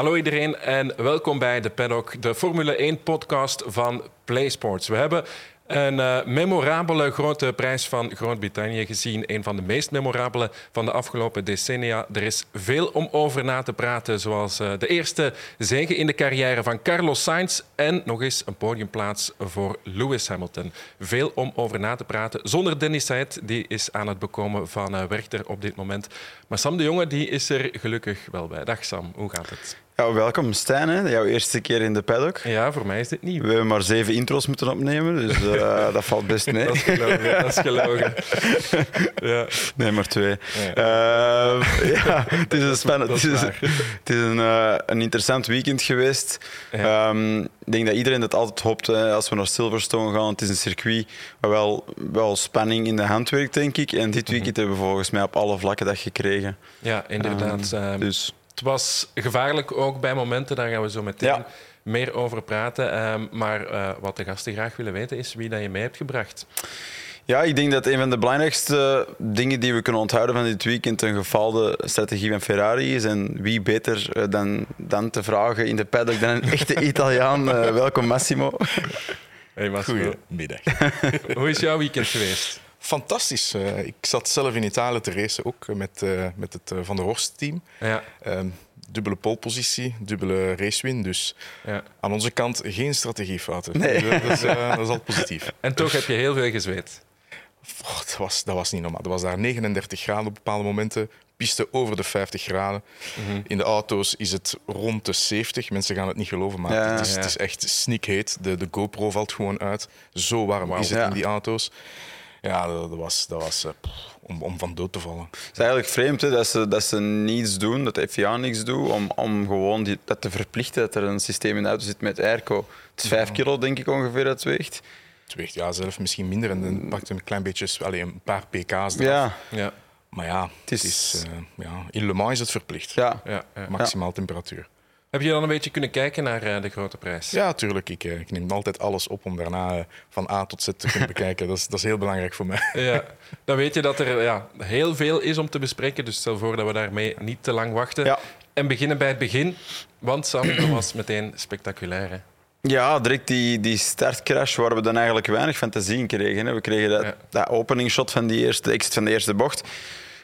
Hallo iedereen en welkom bij de Paddock, de Formule 1-podcast van PlaySports. We hebben een uh, memorabele grote prijs van Groot-Brittannië gezien. Een van de meest memorabele van de afgelopen decennia. Er is veel om over na te praten. Zoals uh, de eerste zege in de carrière van Carlos Sainz. En nog eens een podiumplaats voor Lewis Hamilton. Veel om over na te praten. Zonder Dennis Said, die is aan het bekomen van uh, Werchter op dit moment. Maar Sam de Jonge die is er gelukkig wel bij. Dag Sam, hoe gaat het? Ja, welkom Stijn, hè? jouw eerste keer in de paddock. Ja, voor mij is dit nieuw. We hebben maar zeven intro's moeten opnemen, dus uh, dat valt best mee. dat is gelogen. Dat is gelogen. ja. Nee, maar twee. Ja, uh, ja het is een spannend. Het is, het is een, uh, een interessant weekend geweest. Ja. Um, ik denk dat iedereen dat altijd hoopt hè, als we naar Silverstone gaan. Het is een circuit waar wel, wel spanning in de hand werkt, denk ik. En dit weekend hebben we volgens mij op alle vlakken dat gekregen. Ja, inderdaad. Um, dus het was gevaarlijk ook bij momenten, daar gaan we zo meteen ja. meer over praten. Um, maar uh, wat de gasten graag willen weten is wie dat je mee hebt gebracht. Ja, ik denk dat een van de belangrijkste dingen die we kunnen onthouden van dit weekend een gefaalde strategie van Ferrari is. En wie beter dan, dan te vragen in de paddock dan een echte Italiaan. Uh, welkom Massimo. Hey Massimo. Goedemiddag. Hoe is jouw weekend geweest? Fantastisch. Uh, ik zat zelf in Italië te racen, ook met, uh, met het uh, Van der Horst-team. Ja. Um, dubbele polepositie, dubbele racewin. Dus ja. aan onze kant geen strategiefouten. Nee. Dat, is, dat is al positief. En toch heb je heel veel gezweet. Oh, dat, was, dat was niet normaal. Dat was daar 39 graden op bepaalde momenten. Piste over de 50 graden. Mm -hmm. In de auto's is het rond de 70. Mensen gaan het niet geloven, maar ja, het, is, ja. het is echt snikheet. De, de GoPro valt gewoon uit. Zo warm wow. is het in die auto's. Ja, dat was, dat was uh, om, om van dood te vallen. Het is eigenlijk vreemd hè, dat, ze, dat ze niets doen, dat de FIA niks doet, om, om gewoon die, dat te verplichten dat er een systeem in de auto zit met airco. Het is 5 ja. kilo, denk ik ongeveer, dat het weegt. Het weegt ja, zelf misschien minder en dan pakt een klein beetje, allez, een paar pk's eraf. Ja. ja. Maar ja, het is, het is uh, ja, in Le Mans is het verplicht. Ja. Ja, Maximaal temperatuur. Heb je dan een beetje kunnen kijken naar uh, de grote prijs? Ja, tuurlijk. Ik, uh, ik, neem altijd alles op om daarna uh, van A tot Z te kunnen bekijken. Dat is, dat is heel belangrijk voor mij. Ja, dan weet je dat er ja, heel veel is om te bespreken. Dus stel voor dat we daarmee niet te lang wachten. Ja. En beginnen bij het begin. Want Sam, dat was meteen spectaculair. Hè? Ja, direct die, die startcrash waar we dan eigenlijk weinig van te zien kregen. Hè. We kregen dat, ja. dat openingsshot van die eerste exit van de eerste bocht.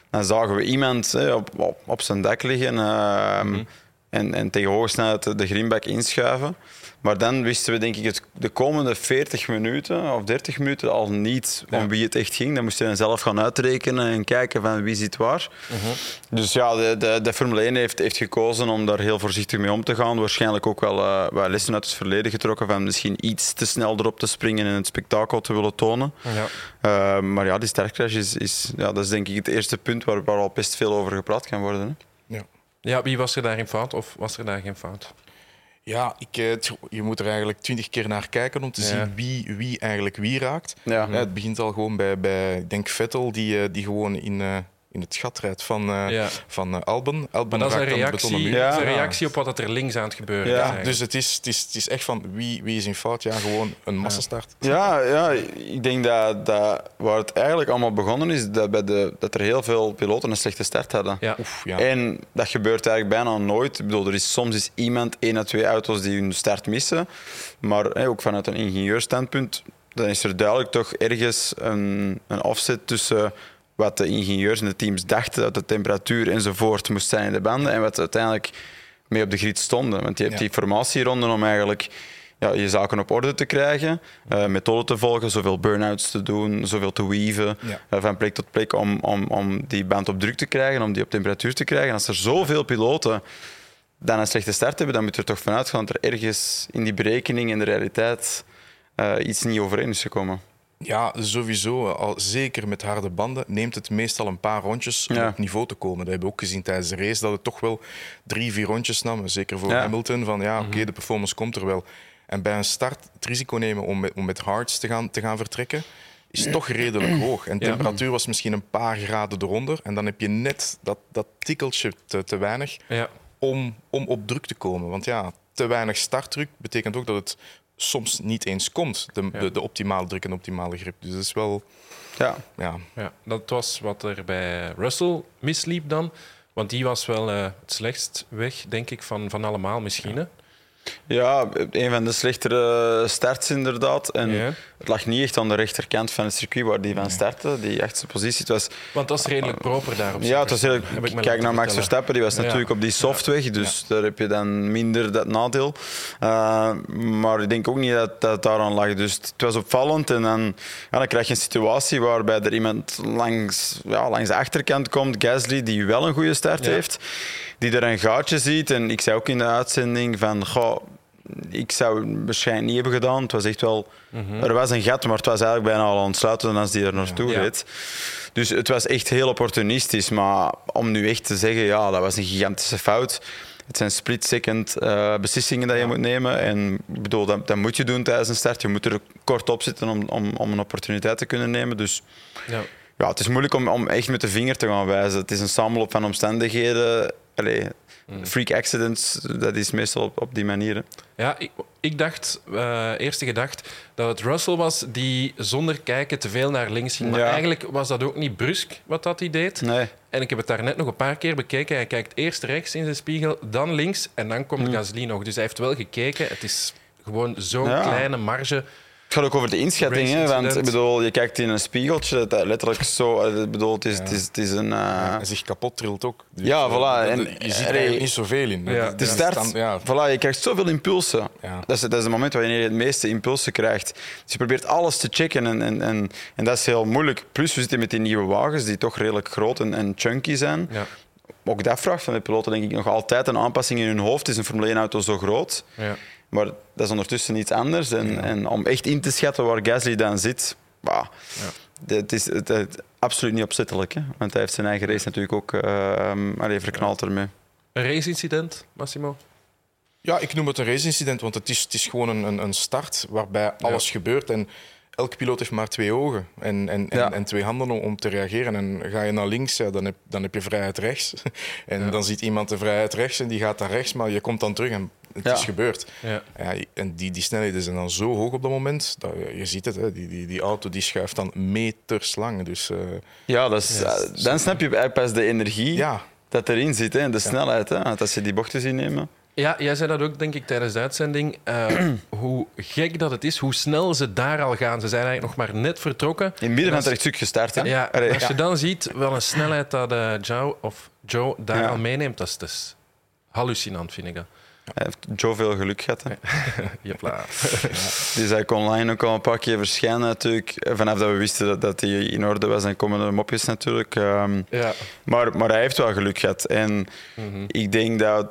Dan zagen we iemand hè, op, op, op zijn dak liggen. Mm -hmm. En, en tegen hoge snelheid de greenback inschuiven. Maar dan wisten we denk ik het, de komende 40 minuten of 30 minuten al niet ja. om wie het echt ging. Dan moest je dan zelf gaan uitrekenen en kijken van wie zit waar. Uh -huh. Dus ja, de, de, de, Formule 1 heeft, heeft gekozen om daar heel voorzichtig mee om te gaan. Waarschijnlijk ook wel uh, wat lessen uit het verleden getrokken van misschien iets te snel erop te springen en het spektakel te willen tonen. Ja. Uh, maar ja, die startcrash is, is, ja, dat is denk ik het eerste punt waar, waar al best veel over gepraat kan worden. Hè? Ja. Wie was er daarin fout of was er daar geen fout? Ja, ik, je moet er eigenlijk twintig keer naar kijken om te ja. zien wie, wie eigenlijk wie raakt. Ja. Ja, het begint al gewoon bij, bij ik denk Vettel, die, die gewoon in, uh, in het gat rijdt van, uh, ja. van uh, Albon. maar Albon dat is een reactie, ja. een reactie op wat er links aan het gebeuren ja. is. Dus het is, het, is, het is echt van wie, wie is in fout? Ja, gewoon een massastart. Ja, ja ik denk dat, dat waar het eigenlijk allemaal begonnen is, dat, bij de, dat er heel veel piloten een slechte start hadden. Ja. Oef, ja. En dat gebeurt eigenlijk bijna nooit. Ik bedoel, er is soms is iemand, één à twee auto's die hun start missen. Maar hey, ook vanuit een ingenieurstandpunt, dan is er duidelijk toch ergens een, een offset tussen wat de ingenieurs en de teams dachten dat de temperatuur enzovoort moest zijn in de banden en wat uiteindelijk mee op de grid stonden. Want je hebt ja. die formatieronde om eigenlijk ja, je zaken op orde te krijgen, uh, methoden te volgen, zoveel burn-outs te doen, zoveel te weaven, ja. uh, van plek tot plek om, om, om die band op druk te krijgen, om die op temperatuur te krijgen. Als er zoveel piloten dan een slechte start hebben, dan moet je er toch vanuit gaan dat er ergens in die berekening en de realiteit uh, iets niet overeen is gekomen. Ja, sowieso. Al, zeker met harde banden neemt het meestal een paar rondjes om op niveau te komen. Dat hebben we ook gezien tijdens de race, dat het toch wel drie, vier rondjes nam. Zeker voor ja. Hamilton, van ja, oké, okay, de performance komt er wel. En bij een start het risico nemen om met, om met hards te gaan, te gaan vertrekken, is toch redelijk hoog. En de temperatuur was misschien een paar graden eronder. En dan heb je net dat, dat tikkeltje te, te weinig ja. om, om op druk te komen. Want ja, te weinig startdruk betekent ook dat het soms niet eens komt, de, ja. de, de, optimale druk en optimale grip. Dus dat is wel... Ja. ja. ja. Dat was wat er bij Russell misliep dan. Want die was wel uh, het slechtst weg, denk ik, van, van allemaal misschien. Hè? Ja, een van de slechtere starts inderdaad. En het lag niet echt aan de rechterkant van het circuit waar die van startte, die achtste positie. Het was, Want dat is redelijk proper daar op Ja, het was redelijk, kijk naar Max Verstappen, die was natuurlijk op die softweg, dus daar heb je dan minder dat nadeel. Uh, maar ik denk ook niet dat dat daaraan lag. Dus het was opvallend en dan, ja, dan krijg je een situatie waarbij er iemand langs, ja, langs de achterkant komt, Gasly, die wel een goede start heeft die er een gaatje ziet. En ik zei ook in de uitzending van, goh, ik zou het waarschijnlijk niet hebben gedaan. Het was echt wel, mhm. er was een gat, maar het was eigenlijk bijna al ontsluiten als die er naartoe ja. reed. Dus het was echt heel opportunistisch. Maar om nu echt te zeggen, ja, dat was een gigantische fout. Het zijn split-second uh, beslissingen dat je moet nemen. En ik bedoel, dat, dat, moet je doen tijdens een start. Je moet er kort op zitten om, om, om een opportuniteit te kunnen nemen. Dus ja. ja het is moeilijk om, om echt met de vinger te gaan wijzen. Het is een samenloop van omstandigheden. Allee, mm. freak accidents, dat is meestal op, op die manier. Ja, ik, ik dacht, uh, eerste gedacht, dat het Russell was die zonder kijken te veel naar links ging. Maar eigenlijk was dat ook niet brusk wat dat hij deed. Nee. En ik heb het daar net nog een paar keer bekeken. Hij kijkt eerst rechts in zijn spiegel, dan links en dan komt mm. Gasly nog. Dus hij heeft wel gekeken. Het is gewoon zo'n kleine marge het gaat ook over de inschatting, hè, want ik bedoel, je kijkt in een spiegeltje, dat letterlijk zo, eh, ik bedoel, het is, het is, het is een... Uh... Hij zich kapot trilt ook. Dus ja, voilà. En, je ziet er niet zoveel in. Ja. De start, ja. voilà, je krijgt zoveel impulsen. Ja. Dat, is, dat is het moment waarin je het meeste impulsen krijgt. Dus je probeert alles te checken en, en, en, en dat is heel moeilijk. Plus, we zitten met die nieuwe wagens die toch redelijk groot en, en chunky zijn. Ja. Ook dat vraagt van de piloten denk ik nog altijd een aanpassing in hun hoofd. Is een Formule 1-auto zo groot? Ja. Maar dat is ondertussen iets anders. En, en om echt in te schatten waar Gasly dan zit, bah, ja. het is het, absoluut niet opzettelijk. Hè? Want hij heeft zijn eigen race natuurlijk ook uh, verknald ermee. Een race-incident, Massimo? Ja, ik noem het een race-incident, want het is, het is gewoon een, een start waarbij alles gebeurt. En elk piloot heeft maar twee ogen en, en, en, twee handen om, te reageren. En ga je naar links, ja, dan, heb, dan heb je vrijheid rechts. En dan ziet iemand de vrijheid rechts en die gaat naar rechts, maar je komt dan terug en het is gebeurd. Ja. en die, die snelheden zijn dan zo hoog op dat moment. Dat, je ziet het, hè, die, die, die auto die schuift dan meters lang. Dus, uh, ja, dat is, uh, dan snap je pas de energie dat erin zit hè, en de snelheid. Hè. Als je die bochten ziet nemen... Ja, jij zei dat ook, denk ik, tijdens de uitzending. Uh, hoe gek dat het is, hoe snel ze daar al gaan. Ze zijn eigenlijk nog maar net vertrokken. In het midden van het rechtstuk gestart. Hè? Ja, als je dan ziet wel een snelheid dat uh, Joe, of Joe daar al meeneemt, dat is, dat is hallucinant, vind ik dat. Hij heeft Joe veel geluk gehad. Jepla. Dus hij kon online ook al een paar keer verschijnen natuurlijk. Vanaf dat we wisten dat, dat hij in orde was. En komen er mopjes natuurlijk. Um, ja. maar, maar hij heeft wel geluk gehad. En mm ik denk dat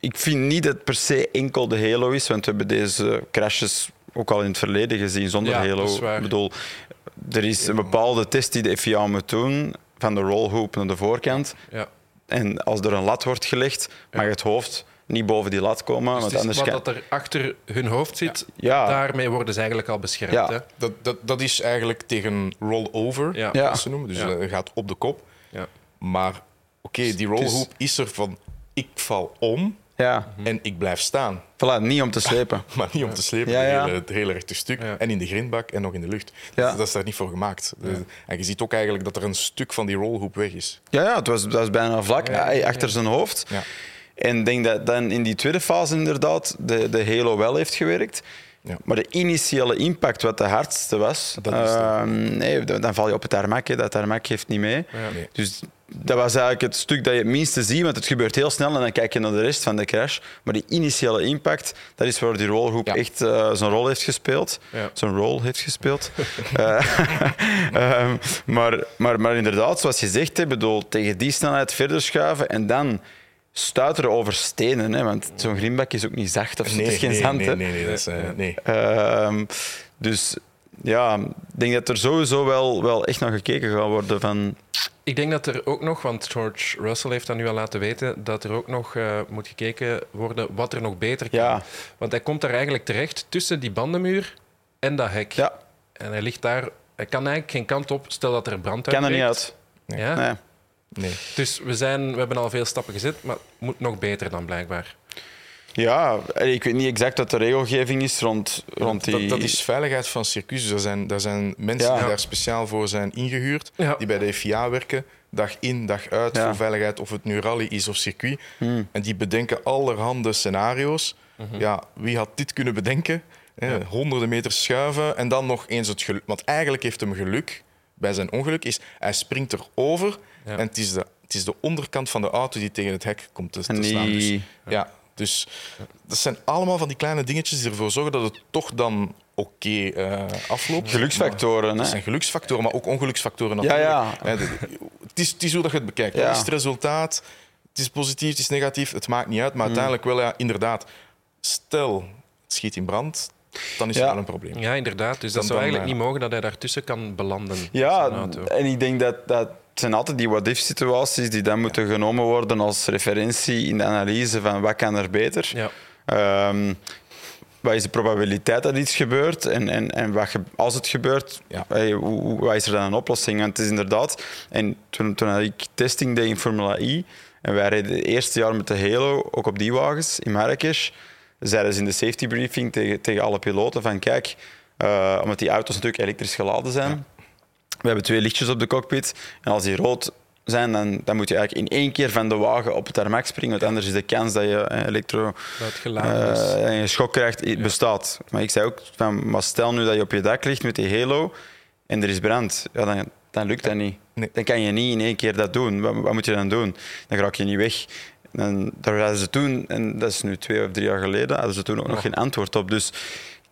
ik vind niet dat het per se enkel de Halo is, want we hebben deze crashes ook al in het verleden gezien zonder ja, Halo. Ik bedoel, er is een bepaalde test die de FIA moet doen, van de rollhoop naar de voorkant. Ja. En als er een lat wordt gelegd, mag het hoofd niet boven die lat komen. Dus want anders wat dat er achter hun hoofd zit, ja. daarmee worden ze eigenlijk al beschermd. Ja. Hè? Dat, dat, dat is eigenlijk tegen rollover, ja. ze noemen. Dus dat gaat op de kop. Maar oké, die rollhoop is er van ik val om, ja. En ik blijf staan. Voilà, niet om te slepen. maar niet om te slepen, ja, ja. Het, hele, rechte stuk. En in de grindbak en nog in de lucht. Dat, dat, is daar niet voor gemaakt. En je ziet ook eigenlijk dat er een stuk van die rolhoop weg is. Ja, ja het was, dat was bijna vlak achter zijn hoofd. En ik denk dat dan in die tweede fase inderdaad de, de Halo wel heeft gewerkt. Ja. Maar de initiële impact, wat de hardste was, uh, nee, dan val je op het tarmac. Dat tarmac geeft niet mee. Ja, nee. Dus dat was eigenlijk het stuk dat je het minste ziet, want het gebeurt heel snel en dan kijk je naar de rest van de crash. Maar die initiële impact, dat is waar die rolgroep echt uh, zijn rol heeft gespeeld. Ja. Zijn rol heeft gespeeld. uh, maar, maar, maar inderdaad, zoals je zegt, bedoel, tegen die snelheid verder schuiven en dan stuiteren over stenen. Hè, want zo'n grindbak is ook niet zacht of nee, het is geen nee, zand. Nee, nee, nee. Dat is, uh, nee. Ehm, dus ja, ik denk dat er sowieso wel, wel echt naar gekeken gaat worden van... Ik denk dat er ook nog, want George Russell heeft dat nu al laten weten, dat er ook nog uh, moet gekeken worden wat er nog beter kan. Ja. Want hij komt daar eigenlijk terecht tussen die bandenmuur en dat hek. Ja. En hij ligt daar... Hij kan eigenlijk geen kant op, stel dat er brand uitbreekt. Kan er niet uit. Ja? Nee. Nee. Dus we, zijn, we hebben al veel stappen gezet, maar het moet nog beter dan blijkbaar. Ja, ik weet niet exact wat de regelgeving is rond, rond die... Dat, dat is veiligheid van circuits. Dus er zijn, er zijn mensen Ja. die daar speciaal voor zijn ingehuurd, Ja. die bij de FIA werken, dag in, dag uit, Ja. voor veiligheid, of het nu rally is of circuit. Hmm. En die bedenken allerhande scenario's. Mhm. Ja, wie had dit kunnen bedenken? Hè, Honderden meters schuiven en dan nog eens het geluk. Want eigenlijk heeft hem geluk bij zijn ongeluk, is hij springt erover Ja. en het is, de, het is de onderkant van de auto die tegen het hek komt te, te staan. Dus, ja, dus dat zijn allemaal van die kleine dingetjes die ervoor zorgen dat het toch dan oké eh, afloopt. Geluksfactoren, Dat hè? zijn geluksfactoren, maar ook ongeluksfactoren natuurlijk. ja. Hè, de- Het is, het is hoe dat je het bekijkt. Ja. Wat is het resultaat? Het is positief, het is negatief, het maakt niet uit. Mm. Maar uiteindelijk wel, ja, inderdaad. Stel, het schiet in brand, dan is Ja. er wel een probleem. Ja, inderdaad. Dus Dan- dat zou dan, eigenlijk eh, niet mogen dat hij daartussen kan belanden. Ja, en ik denk dat dat zijn altijd die what-if situaties die dan moeten genomen worden als referentie in de analyse van wat kan er beter. Ja. Ehm, wat is de probabiliteit dat iets gebeurt en, en, en wat ge- als het gebeurt, Ja. hey, hoe, hoe- wat is er dan een oplossing? Want het is inderdaad, en toen, toen ik testing deed in Formula I en wij reden het eerste jaar met de Halo, ook op die wagens in Marrakesh, zeiden ze in de safety briefing tegen, tegen alle piloten van kijk, eh, omdat die auto's natuurlijk elektrisch geladen zijn, we hebben twee lichtjes op de cockpit en als die rood zijn, dan, dan moet je eigenlijk in één keer van de wagen op het tarmac springen, want anders is de kans dat je eh, elektro Dat is. eh, en je schok krijgt, bestaat. Maar ik zei ook, van, maar stel nu dat je op je dak ligt met die halo en er is brand, ja, dan, dan lukt dat niet. Nee. Dan kan je niet in één keer dat doen. Wat, wat moet je dan doen? Dan raak je niet weg. En daar hadden ze toen, en dat is nu twee of drie jaar geleden, hadden ze toen ook nog geen antwoord op. Dus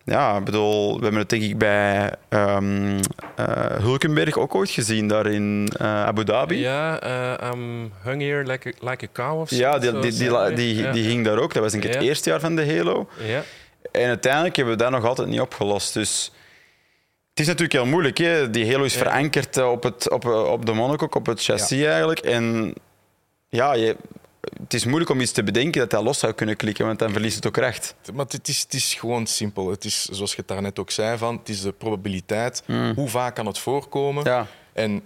ja, ik bedoel, we hebben het denk ik bij ehm, eh, Hulkenberg ook ooit gezien, daar in eh, Abu Dhabi. Ja, I'm hung here like a, like a cow of zo. Ja, die, die, die, die, Ja. ging daar ook. Dat was denk ik het Ja. eerste jaar van de Halo. Ja. En uiteindelijk hebben we dat nog altijd niet opgelost. Dus het is natuurlijk heel moeilijk. Hè? Die Halo is Ja. verankerd op, het, op, op de monocoque, op het chassis eigenlijk. En ja, je, het is moeilijk om iets te bedenken dat dat los zou kunnen klikken, want dan verliest het ook recht. Maar het is, het is gewoon simpel. Het is, zoals je het daarnet ook zei, van, het is de probabiliteit. Hoe vaak kan het voorkomen? Hmm. Ja. En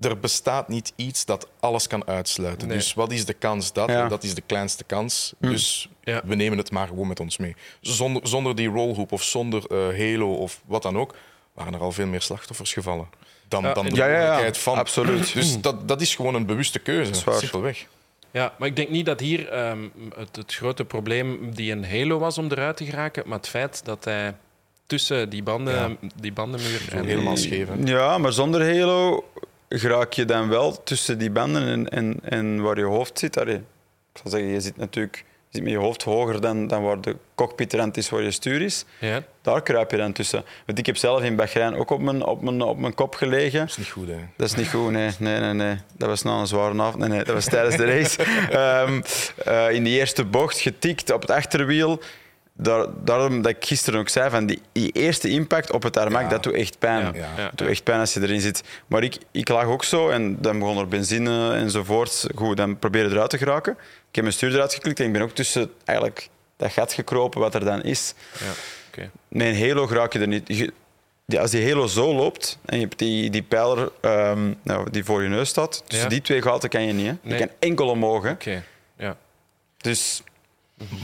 er bestaat niet iets dat alles kan uitsluiten. Nee. Dus wat is de kans dat? Ja. Dat is de kleinste kans. Hmm. Dus Ja. we nemen het maar gewoon met ons mee. Zonder, zonder die rollhoop of zonder eh, Halo of wat dan ook, waren er al veel meer slachtoffers gevallen. Dan, Ja, dan de ja, ja, ja. mogelijkheid van. Absoluut. Dus dat, dat is gewoon een bewuste keuze. Simpelweg. Ja, maar ik denk niet dat hier ehm, het, het grote probleem die een Halo was om eruit te geraken, maar het feit dat hij tussen die, banden, Ja. die bandenmuur en helemaal scheef. hè. Ja, maar zonder Halo raak je dan wel tussen die banden en, en, en waar je hoofd zit. Allee, ik zal zeggen, je zit natuurlijk zit met je hoofd hoger dan, dan waar de cockpitrand is, waar je stuur is. Ja, Daar kruip je dan tussen. Want ik heb zelf in Bahrein ook op mijn, op mijn, op mijn kop gelegen. Dat is niet goed, hè. Dat is niet goed, nee. nee, nee, nee. Dat was na een zware avond. Nee, nee, dat was tijdens de race. Ehm, eh, in die eerste bocht getikt op het achterwiel. Daar, daarom dat ik gisteren ook zei, van die, die eerste impact op het tarmac, Ja. dat doet echt pijn. Ja, Ja. ja. Dat doet echt pijn als je erin zit. Maar ik, ik lag ook zo en dan begon er benzine enzovoort. Goed, dan probeer je eruit te geraken. Ik heb mijn stuur eruit geklikt en ik ben ook tussen eigenlijk dat gat gekropen wat er dan is. ja. oké. Met een halo raak je er niet. Je- ja, als die halo zo loopt en je hebt die, die pijler ehm, nou, die voor je neus staat, tussen Ja. die twee gaten kan je niet. Hè. Je Nee. kan enkel omhoog. Oké, ja. Dus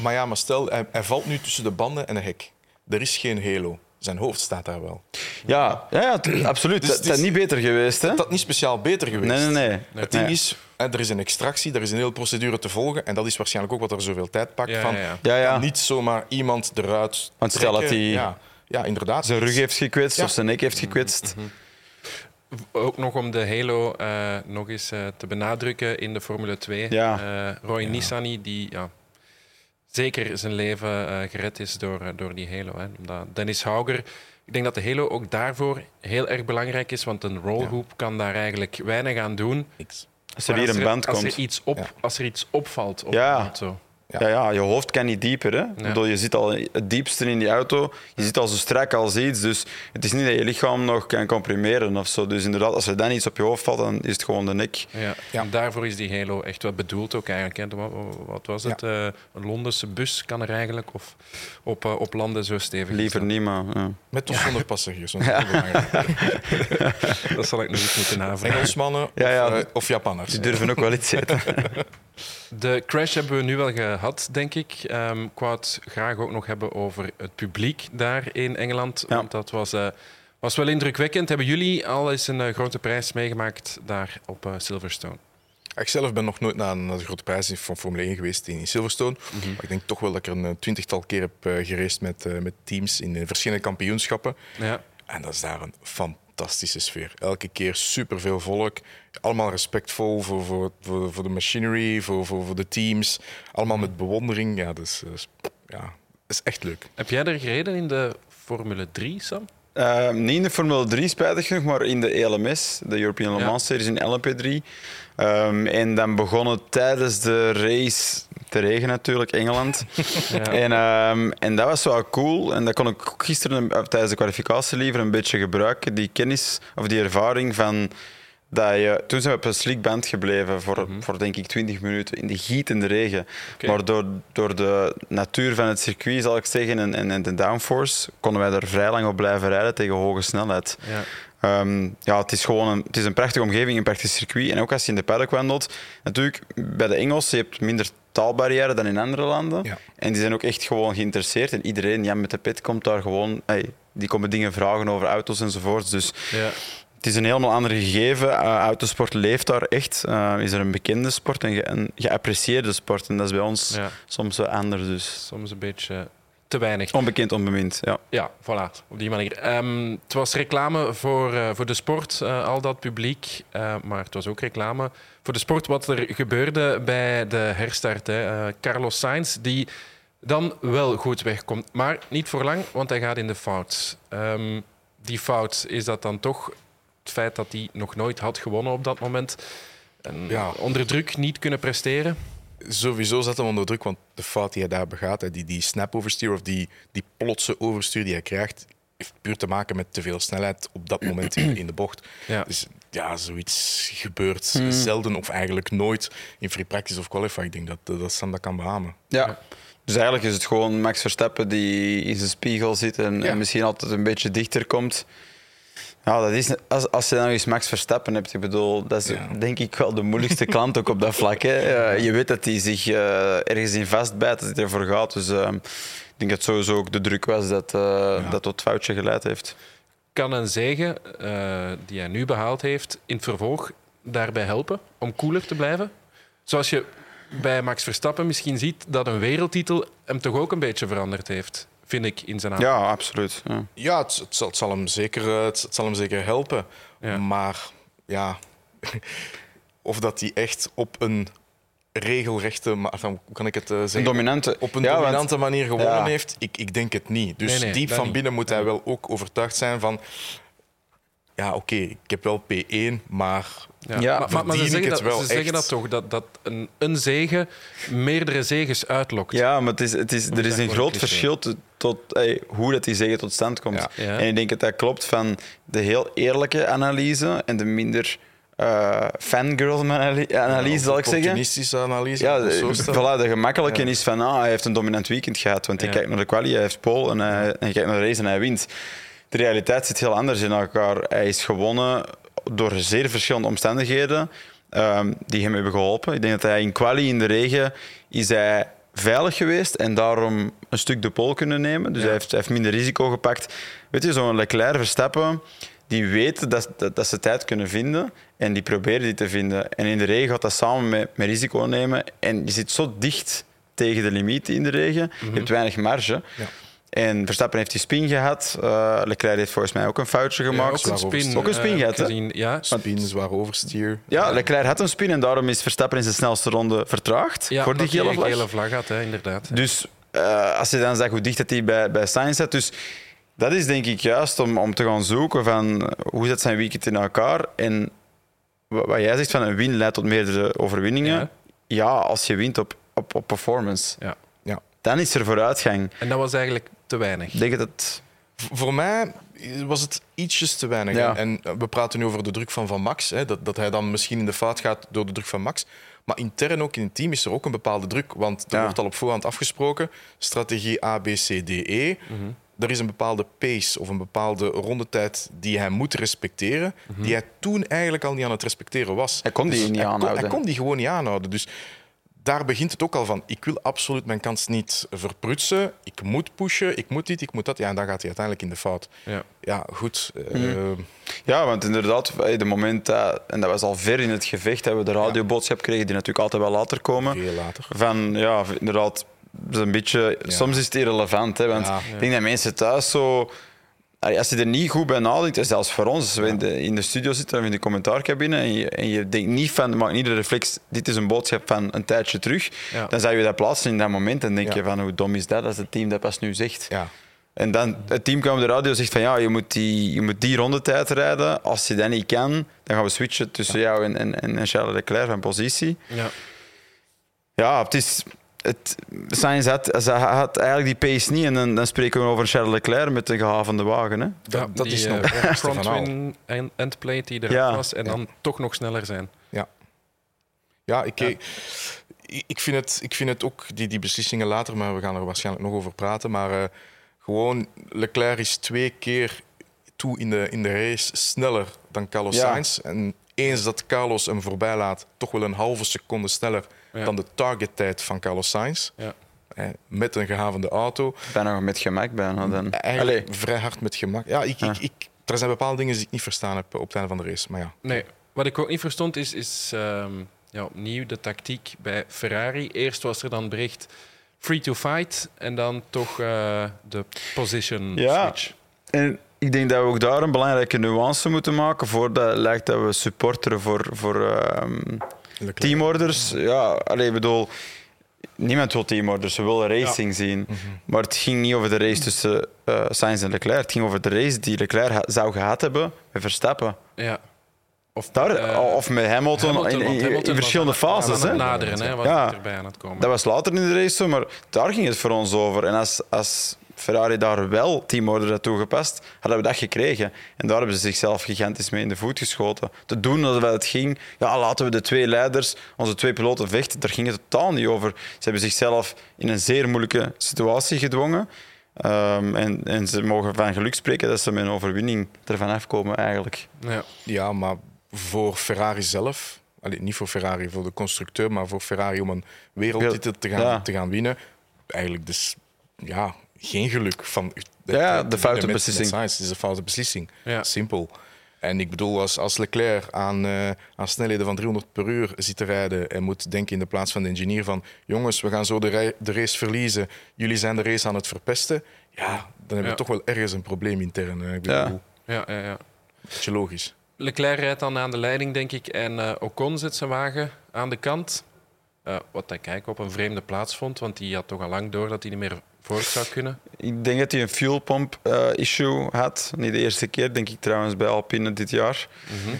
Maar ja, maar stel, hij, hij valt nu tussen de banden en een hek. Er is geen halo. Zijn hoofd staat daar wel. ja, ja, ja absoluut. Dus dat is- is niet beter geweest. Hè? Dat had niet speciaal beter geweest. Nee, nee, nee. Het ding Nee. is, er is een extractie, er is een hele procedure te volgen. En dat is waarschijnlijk ook wat er zoveel tijd pakt. Ja, van, ja, ja. Ja, ja. Niet zomaar iemand eruit Want stel dat hij Ja, ja, inderdaad. zijn rug heeft gekwetst Ja. of zijn nek heeft gekwetst. Ook nog om de Halo eh, nog eens eh, te benadrukken in de Formule 2. Ja. Eh, Roy Nissany, die ja, zeker zijn leven eh, gered is door, door die Halo. Hè. Omdat Dennis Hauger, ik denk dat de Halo ook daarvoor heel erg belangrijk is, want een rollhoop kan daar eigenlijk weinig aan doen. Niks. Als er hier een band als komt. Er iets op. Als er iets opvalt op Ja. auto. Ja. Ja, je hoofd kan niet dieper. Hè? Ik bedoel, je zit al het diepste in die auto. Je zit al zo strak als iets. Dus het is niet dat je lichaam nog kan comprimeren of zo. Dus inderdaad, als er dan iets op je hoofd valt, dan is het gewoon de nek. Ja. Ja. En daarvoor is die Halo echt wel bedoeld ook eigenlijk. Hè. Wat, wat was het? Eh, een Londense bus kan er eigenlijk of op, eh, op landen zo stevig Liever niet, maar... Ja. Met of zonder passagiers. want dat is heel belangrijk. Dat zal ik nog eens moeten navragen. Engelsmannen Ja, ja. Of, eh, of Japanners. Die durven ook wel iets eten. De crash hebben we nu wel gehad. Had, denk ik. Um, ik wou het graag ook nog hebben over het publiek daar in Engeland. Want dat was, uh, was wel indrukwekkend. Hebben jullie al eens een grote prijs meegemaakt daar op Silverstone? Ik zelf ben nog nooit naar een, grote prijs van Formule 1 geweest in Silverstone. Mhm. Maar ik denk toch wel dat ik er een twintigtal keer heb uh, gereisd met, uh, met teams in verschillende kampioenschappen. Ja. En dat is daar een fantastische sfeer. Elke keer superveel volk. Allemaal respectvol voor, voor, voor, voor de machinery, voor, voor, voor de teams. Allemaal met bewondering. Ja, dus, ja, dat is echt leuk. Heb jij er gereden in de Formule 3, Sam? Uh, niet in de Formule 3, spijtig genoeg, maar in de ELMS, de European Le Mans Series in LMP3. Um, en dan begon het tijdens de race te regenen natuurlijk, Engeland. Ja. En, um, en dat was wel cool. En dat kon ik gisteren tijdens de kwalificatie liever een beetje gebruiken. Die kennis of die ervaring van dat je, toen zijn we op een slick band gebleven voor, mm -hmm. voor denk ik 20 minuten in de gietende regen. Okay. Maar door, door de natuur van het circuit, zal ik zeggen, en, en, en de downforce, konden wij er vrij lang op blijven rijden tegen hoge snelheid. Ja. Um, ja, het is gewoon een, het is een prachtige omgeving, een prachtig circuit. En ook als je in de paddock wandelt, natuurlijk bij de Engelsen, je hebt minder taalbarrière dan in andere landen. Ja. En die zijn ook echt gewoon geïnteresseerd. En iedereen ja, met de pit komt daar gewoon... Hey, die komen dingen vragen over auto's enzovoorts. Dus ja. Het is een helemaal ander gegeven. Uh, autosport leeft daar echt. Uh, is er een bekende sport en ge een geapprecieerde sport. En dat is bij ons ja. soms wel anders. Dus. Soms een beetje te weinig. Onbekend, onbemind, ja. Ja, voilà, op die manier. Um, het was reclame voor, uh, voor de sport, uh, al dat publiek. Uh, maar het was ook reclame voor de sport wat er gebeurde bij de herstart. Hè. Carlos Sainz, die dan wel goed wegkomt. Maar niet voor lang, want hij gaat in de fout. Um, die fout, is dat dan toch het feit dat hij nog nooit had gewonnen op dat moment? En ja. onder druk niet kunnen presteren? sowieso zet hem onder druk, want de fout die hij daar begaat, die, die snap overstuur of die, die plotse overstuur die hij krijgt, heeft puur te maken met te veel snelheid op dat moment in, in de bocht. Ja. Dus ja, zoiets gebeurt hmm. zelden of eigenlijk nooit in free practice of qualify. Ik denk dat, dat Sam dat kan beamen. Ja. Dus eigenlijk is het gewoon Max Verstappen die in zijn spiegel zit en, en misschien altijd een beetje dichter komt. Ja, dat is, als, als je dan eens Max Verstappen hebt, ik bedoel, dat is denk ik wel de moeilijkste klant ook op dat vlak. Hè. je weet dat hij zich uh, ergens in vastbijt, dat hij ervoor gaat. Dus uh, ik denk dat sowieso ook de druk was dat, ja. dat tot foutje geleid heeft. Kan een zegen die hij nu behaald heeft, in het vervolg daarbij helpen om cooler te blijven? Zoals je bij Max Verstappen misschien ziet dat een wereldtitel hem toch ook een beetje veranderd heeft vind ik, in zijn Ja, absoluut. Ja, ja het, het, zal, het, zal, hem zeker, eh, het, zal hem zeker helpen. Ja. Maar ja, of dat hij echt op een regelrechte, maar hoe kan ik het uh, zeggen? dominante. Op een ja, dominante want, manier gewonnen heeft, ik, ik denk het niet. Dus nee, nee, diep van binnen moet hij wel ook overtuigd zijn van ja, oké, okay, ik heb wel P1, maar ja, maar, maar, maar ze, zeggen dat, ze zeggen dat, toch, dat, dat een, een zegen meerdere zegens uitlokt. Ja, maar het is, het is, er is een groot verschil tot hey, hoe dat die zegen tot stand komt. Ja. En ik denk dat dat klopt van de heel eerlijke analyse en de minder uh, fangirl-analyse, zal ik zeggen. Optimistische analyse. Ja, de, voilà, de gemakkelijke is van ah, hij heeft een dominant weekend gehad, want hij kijkt naar de quali, hij heeft pole en hij, en hij kijkt naar de race en hij wint. De realiteit zit heel anders in elkaar. Hij is gewonnen door zeer verschillende omstandigheden um, die hem hebben geholpen. Ik denk dat hij in quali in de regen is hij veilig geweest en daarom een stuk de pol kunnen nemen. Dus hij, heeft, hij, heeft, minder risico gepakt. Weet je, zo'n Leclerc Verstappen, die weten dat, dat, dat, ze tijd kunnen vinden en die proberen die te vinden. En in de regen gaat dat samen met, met risico nemen en je zit zo dicht tegen de limiet in de regen. Je mhm. hebt weinig marge. Ja. En Verstappen heeft die spin gehad. Uh, Leclerc heeft volgens mij ook een foutje gemaakt. Ja, ook, een spin, ook een spin gehad, gezien, Ja, spin, zwaar overstier. Ja, Leclerc had een spin en daarom is Verstappen in zijn snelste ronde vertraagd ja, voor die gele vlag. gele vlag had, hè, inderdaad. Dus uh, als je dan zegt hoe dicht dat hij bij, bij Sainz zat, dus dat is denk ik juist om, om te gaan zoeken van hoe zit zijn weekend in elkaar en wat jij zegt van een win leidt tot meerdere overwinningen. Ja, ja als je wint op, op, op performance. Ja. Ja. Dan is er vooruitgang. En dat was eigenlijk te weinig. Denk dat... Voor mij was het ietsjes te weinig. Ja. En we praten nu over de druk van Van Max. Hè, dat, dat hij dan misschien in de fout gaat door de druk van Max. Maar intern ook in het team is er ook een bepaalde druk. Want er wordt al op voorhand afgesproken. Strategie A, B, C, D, E. Mm Er is een bepaalde pace of een bepaalde rondetijd die hij moet respecteren. Die hij toen eigenlijk al niet aan het respecteren was. Hij kon die dus niet aanhouden. hij kon die gewoon niet aanhouden. Dus daar begint het ook al van. Ik wil absoluut mijn kans niet verprutsen. Ik moet pushen, ik moet dit, ik moet dat. Ja, en dan gaat hij uiteindelijk in de fout. Ja, ja goed. Uh, ja, want inderdaad, de moment dat, en dat was al ver in het gevecht, hebben we de radioboodschap kregen, die natuurlijk altijd wel later komen. Veel later. Van, ja, inderdaad, een beetje, soms is het irrelevant. Hè, want ik denk dat mensen thuis zo als je er niet goed bij nadenkt, zelfs voor ons, als we in de, in de studio zitten of in de commentaarcabine en je, en je denkt niet van, maakt niet de reflex, dit is een boodschap van een tijdje terug, dan zou je dat plaatsen in dat moment en denk je van, hoe dom is dat als het team dat pas nu zegt. Ja. En dan het team kwam op de radio en zegt van ja, je moet die, je moet die rondetijd rijden. Als je dat niet kan, dan gaan we switchen tussen jou en, en, en Charles Leclerc van positie. Ja, ja het is het, Sainz had, ze had eigenlijk die pace niet. En dan, dan spreken we over Charles Leclerc met de gehavende wagen. Hè? Dat, dat is nog uh, frontwing endplate die er ja. was. En dan toch nog sneller zijn. Ja, ja, ik, Ik, ik, vind het, ik vind het ook, die, die beslissingen later, maar we gaan er waarschijnlijk nog over praten. Maar uh, gewoon, Leclerc is twee keer toe in de, in de race sneller dan Carlos Sainz. En eens dat Carlos hem voorbij laat, toch wel een halve seconde sneller dan de targettijd van Carlos Sainz. Ja. Met een gehavende auto. Bijna met gemak bijna dan. Eigenlijk vrij hard met gemak. Ja, ik, ik, ik, er zijn bepaalde dingen die ik niet verstaan heb op het einde van de race. Maar ja. Nee, wat ik ook niet verstond is, is ehm, ja, opnieuw de tactiek bij Ferrari. Eerst was er dan bericht free to fight en dan toch uh, de position ja. switch. En ik denk dat we ook daar een belangrijke nuance moeten maken voordat lijkt dat we supporteren voor, voor um, teamorders. Ja, alleen bedoel, niemand wil teamorders, ze willen racing zien. Mhm. Maar het ging niet over de race tussen uh, Sainz en Leclerc, het ging over de race die Leclerc zou gehad hebben met Verstappen. Ja. Of, Daar, uh, of met Hamilton, Hamilton in, in, in verschillende fases. Hè? Naderen, hè, ja, erbij aan het komen. Dat was later in de race maar daar ging het voor ons over. En als, als Ferrari daar wel teamorder had toegepast, hadden we dat gekregen. En daar hebben ze zichzelf gigantisch mee in de voet geschoten. Te doen alsof het ging, ja, laten we de twee leiders, onze twee piloten vechten, daar ging het totaal niet over. Ze hebben zichzelf in een zeer moeilijke situatie gedwongen. Um, en, en, ze mogen van geluk spreken dat ze met een overwinning ervan afkomen, eigenlijk. Ja, ja maar voor Ferrari zelf, allee, niet voor Ferrari, voor de constructeur, maar voor Ferrari om een wereldtitel te gaan, te gaan winnen, eigenlijk dus, ja, geen geluk van. Ja, de foute beslissing. Het is een foute beslissing. Ja. Simpel. En ik bedoel, als, als Leclerc aan, uh, aan snelheden van 300 per uur zit te rijden en moet denken in de plaats van de engineer van jongens, we gaan zo de, de race verliezen, jullie zijn de race aan het verpesten, ja, dan hebben we toch wel ergens een probleem intern. Ik bedoel, ja. Ja, ja, Beetje logisch. Leclerc rijdt dan aan de leiding, denk ik, en uh, Ocon zet zijn wagen aan de kant. Uh, wat hij kijk op een vreemde plaats vond, want die had toch al lang door dat hij niet meer voort zou kunnen? Ik denk dat hij een fuelpump uh, issue had. Niet de eerste keer, denk ik trouwens, bij Alpine dit jaar. Mm -hmm.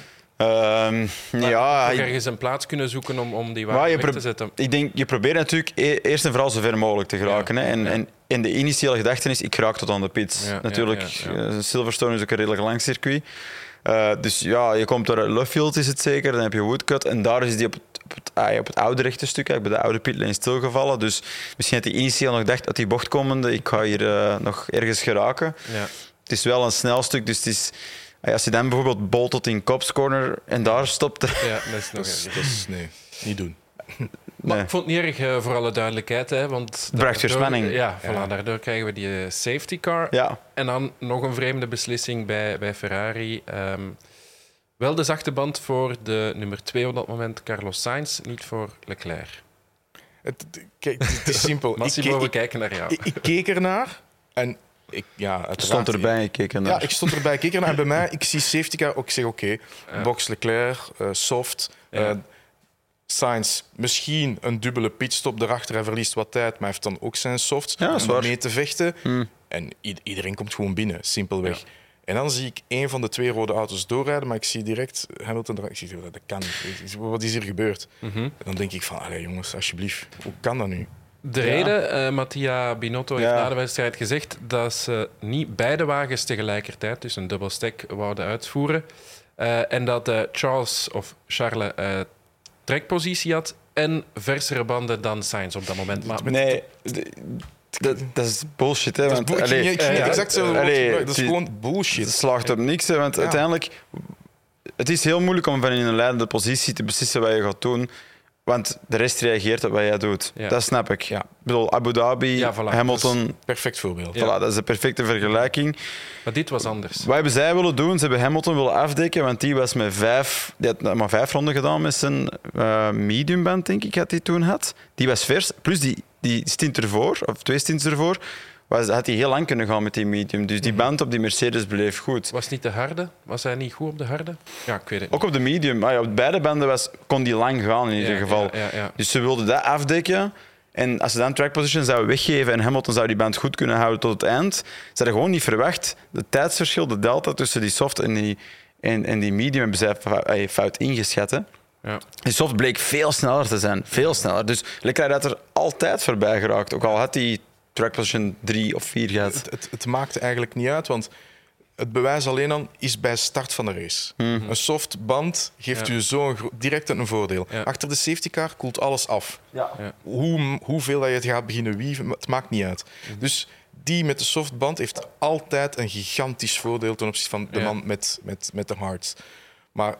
ja, ergens een plaats kunnen zoeken om, om die wagen weg te zetten. Ik denk, je probeert natuurlijk e- eerst en vooral zo ver mogelijk te geraken. hè? En, en, en, de initiële gedachte is, ik raak tot aan de pits. natuurlijk, uh, Silverstone is ook een redelijk lang circuit. Uh, dus ja, je komt door Luffield is het zeker, dan heb je Woodcut en daar is die op op het, ah, op het oude rechte stuk, bij de oude pitlane stilgevallen. Dus misschien had hij initieel nog gedacht dat die bochtkomende, ik ga hier uh, nog ergens geraken. Ja. Het is wel een snel stuk, dus het is, ah, als je dan bijvoorbeeld boltot in Cops Corner en daar stopt... Ja, dat is nog dat is, Nee, niet doen. Maar ik vond het niet erg, uh, voor alle duidelijkheid. Hè, want Bracht spanning. Ja, voilà, daardoor krijgen we die eh, safety car. Ja. En dan nog een vreemde beslissing bij, bij Ferrari. Um, wel de zachte band voor de nummer 2 op dat moment, Carlos Sainz, niet voor Leclerc. Het, kijk, het is simpel. Massimo, we kijken naar jou. Ik, ik, keek ernaar en ik, ja, het stond erbij, ik keek ernaar. Ja, ik stond erbij, ik keek ernaar. En bij mij, ik zie safety car, ook ik zeg oké, okay, box Leclerc, uh, soft. Ja. Uh, Sainz, misschien een dubbele pitstop erachter. Hij verliest wat tijd, maar hij heeft dan ook zijn softs ja, om mee te vechten. Hmm. En iedereen komt gewoon binnen, simpelweg. Ja. En dan zie ik een van de twee rode auto's doorrijden, maar ik zie direct Hamilton Ik zie dat kan niet. Wat is hier gebeurd? Mm En dan denk ik van, allee jongens, alsjeblieft, hoe kan dat nu? De reden, uh, Mattia Binotto heeft na de wedstrijd gezegd dat ze niet beide wagens tegelijkertijd, dus een dubbelstek, wouden uitvoeren. Uh, en dat uh, Charles of Charles trekpositie had en versere banden dan Sainz op dat moment. Maar nee, dat, dat, is bullshit, hè? Want, dat ik ging exact zo. Dat is gewoon bullshit. Het slaagt op niks, hè? Want ja. uiteindelijk... Het is heel moeilijk om van in een leidende positie te beslissen wat je gaat doen. Want de rest reageert op wat jij doet. Ja. Dat snap ik. Ja. Ik bedoel, Abu Dhabi, Ja, voilà. Hamilton... Perfect voorbeeld. Ja. Voilà, dat is de perfecte vergelijking. Maar dit was anders. Wat hebben zij willen doen? Ze hebben Hamilton willen afdekken, want die was met vijf, die had maar vijf ronden gedaan met zijn eh mediumband, denk ik, dat hij toen had. Die was vers. Plus die, die stint ervoor, of twee stints ervoor, was, had hij heel lang kunnen gaan met die medium. Dus Mhm. die band op die Mercedes bleef goed. Was niet de harde? Was hij niet goed op de harde? Ja, ik weet het niet. Ook op de medium, ja, op beide banden was, kon die lang gaan in ieder Ja, geval. ja. Dus ze wilden dat afdekken. En als ze dan track position zouden weggeven en Hamilton zou die band goed kunnen houden tot het eind, ze hadden gewoon niet verwacht. Het tijdsverschil, de delta tussen die soft en die, en, en die medium, hebben zij fou- fout ingeschat. Hè. Ja. Die soft bleek veel sneller te zijn. Veel sneller. Dus Leclerc had er altijd voorbij geraakt. Ook al had hij track position 3 of 4 gehad. Het, het, het maakt eigenlijk niet uit, want het bewijs alleen aan is bij start van de race. Een soft band geeft Ja. u zo direct een voordeel. Ja. Achter de safety car koelt alles af. Ja. Hoe, hoeveel dat je het gaat beginnen wieven, het maakt niet uit. Dus die met de soft band heeft altijd een gigantisch voordeel ten opzichte van de Ja. man met, met, met de hards. Maar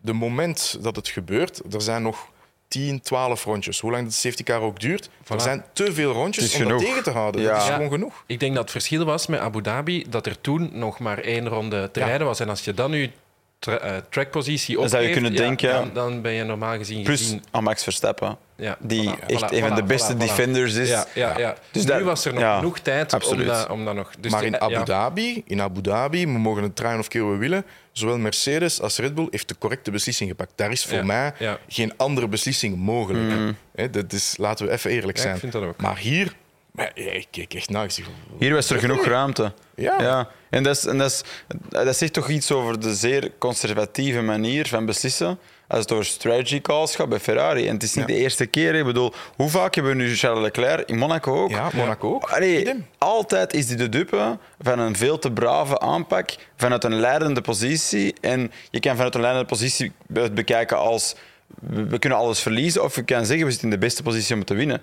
de moment dat het gebeurt, er zijn nog 10, 12 rondjes. Hoe lang de safety car ook duurt, Voilà. er zijn te veel rondjes om dat tegen te houden. Ja. Dat is gewoon genoeg. Ik denk dat het verschil was met Abu Dhabi dat er toen nog maar één ronde te Ja. rijden was. En als je dan je tra eh, trackpositie Dan zou je opgeeft, kunnen ja, denken- Dan, dan ben je normaal gezien Plus gezien... aan Max Verstappen, Ja, die voilà, echt voilà, een van de beste voilà, voilà. defenders is. Ja, ja, ja. Dus Dus dat- nu was er nog ja, genoeg tijd om dat, om dat nog... Dus maar de- in Abu ja. Dhabi, in Abu Dhabi, we mogen het draaien of keer we willen, zowel Mercedes als Red Bull heeft de correcte beslissing gepakt. Daar is voor Ja, mij ja. geen andere beslissing mogelijk. Hè, dat is, laten we even eerlijk Ja, zijn. ik vind dat ook. Maar hier, maar, ja, ik keek echt naar. Zeg, Hier was er genoeg ruimte. Ja. ja. En, dat, is, en dat, is, dat zegt toch iets over de zeer conservatieve manier van beslissen. Als het over strategy calls gaat bij Ferrari. En het is niet Ja. de eerste keer. Ik bedoel, hoe vaak hebben we nu Charles Leclerc in Monaco ook? ja, Monaco ook. Allee, altijd is hij de dupe van een veel te brave aanpak vanuit een leidende positie. En je kan vanuit een leidende positie het bekijken als we kunnen alles verliezen, of je kan zeggen we zitten in de beste positie om te winnen.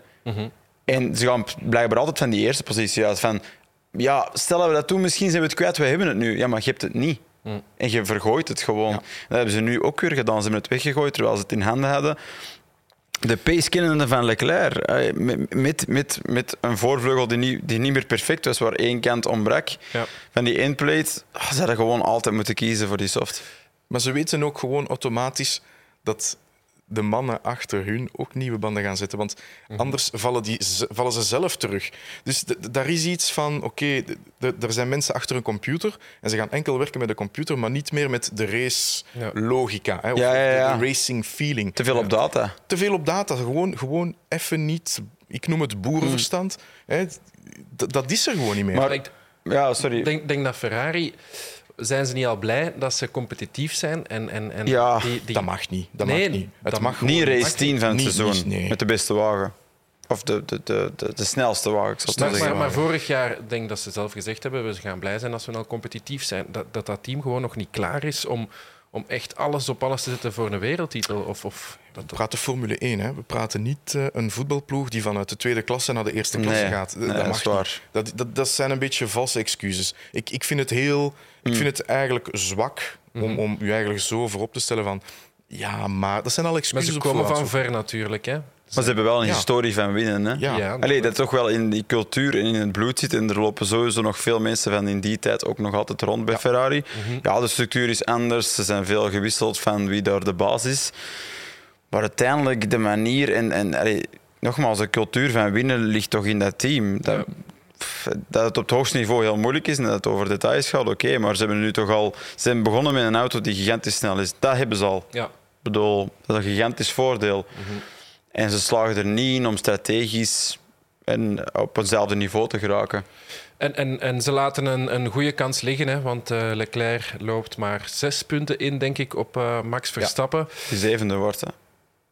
En ze gaan blijkbaar altijd van die eerste positie uit. Van, ja, stel dat we dat doen, misschien zijn we het kwijt, we hebben het nu. Ja, maar je hebt het niet. En je vergooit het gewoon. Dat hebben ze nu ook weer gedaan. Ze hebben het weggegooid terwijl ze het in handen hadden. De pace-kennende van Leclerc, eh, met, met, met, met een voorvleugel die niet, die niet meer perfect was, waar één kant ontbrak. Ja. Van die endplate, ah, ze hadden gewoon altijd moeten kiezen voor die soft. Maar ze weten ook gewoon automatisch dat de mannen achter hun ook nieuwe banden gaan zetten. Want Mhm. anders vallen, die, vallen ze zelf terug. Dus daar is iets van, oké, er zijn mensen achter een computer en ze gaan enkel werken met de computer, maar niet meer met de Ja. race-logica. hè, of Ja, ja, ja. de, racing feeling. Te veel op data. Te veel op data. Gewoon, gewoon even niet, ik noem het boerenverstand. Hè, d- dat is er gewoon niet meer. Maar- Ik Ja, sorry. denk, denk dat Ferrari... Zijn ze niet al blij dat ze competitief zijn? En, en, en Ja, die, die... Dat mag niet. Dat Nee, mag niet. Het dat mag niet niet. race 10 van het Niet- seizoen niet- nee. met de beste wagen. Of de, de, de, de, de snelste wagen, Maar, maar, maar vorig jaar, denk dat ze zelf gezegd hebben, we gaan blij zijn als we nou competitief zijn. Dat dat, dat team gewoon nog niet klaar is om, om echt alles op alles te zetten voor een wereldtitel. Of, of dat, We praten Formule 1. Hè. We praten niet eh, een voetbalploeg die vanuit de tweede klasse naar de eerste klasse Nee, gaat. nee, dat mag is waar. niet. Dat, dat, dat zijn een beetje valse excuses. Ik, ik vind het heel... Hmm. Ik vind het eigenlijk zwak Mhm. om, om u eigenlijk zo voorop te stellen van... Ja, maar dat zijn al maar excuses ze op komen van ver natuurlijk. Hè. Maar ze hebben wel een Ja. historie van winnen. Hè? Ja. Ja, Allee, dat toch wel in die cultuur en in het bloed zit. En er lopen sowieso nog veel mensen van in die tijd ook nog altijd rond bij Ferrari. Ja, de structuur is anders. Ze zijn veel gewisseld van wie daar de baas is. Maar uiteindelijk de manier en, en allee, nogmaals, de cultuur van winnen ligt toch in dat team. Dat, Ja. pff, dat het op het hoogste niveau heel moeilijk is en dat het over details gaat, oké. maar ze hebben nu toch al... Ze zijn begonnen met een auto die gigantisch snel is. Dat hebben ze al. Ja. Ik bedoel, dat is een gigantisch voordeel. En ze slagen er niet in om strategisch en op eenzelfde niveau te geraken. En, en, en ze laten een, een goede kans liggen, hè, want eh, Leclerc loopt maar zes punten in, denk ik, op eh, Max Verstappen. Die zevende wordt, hè.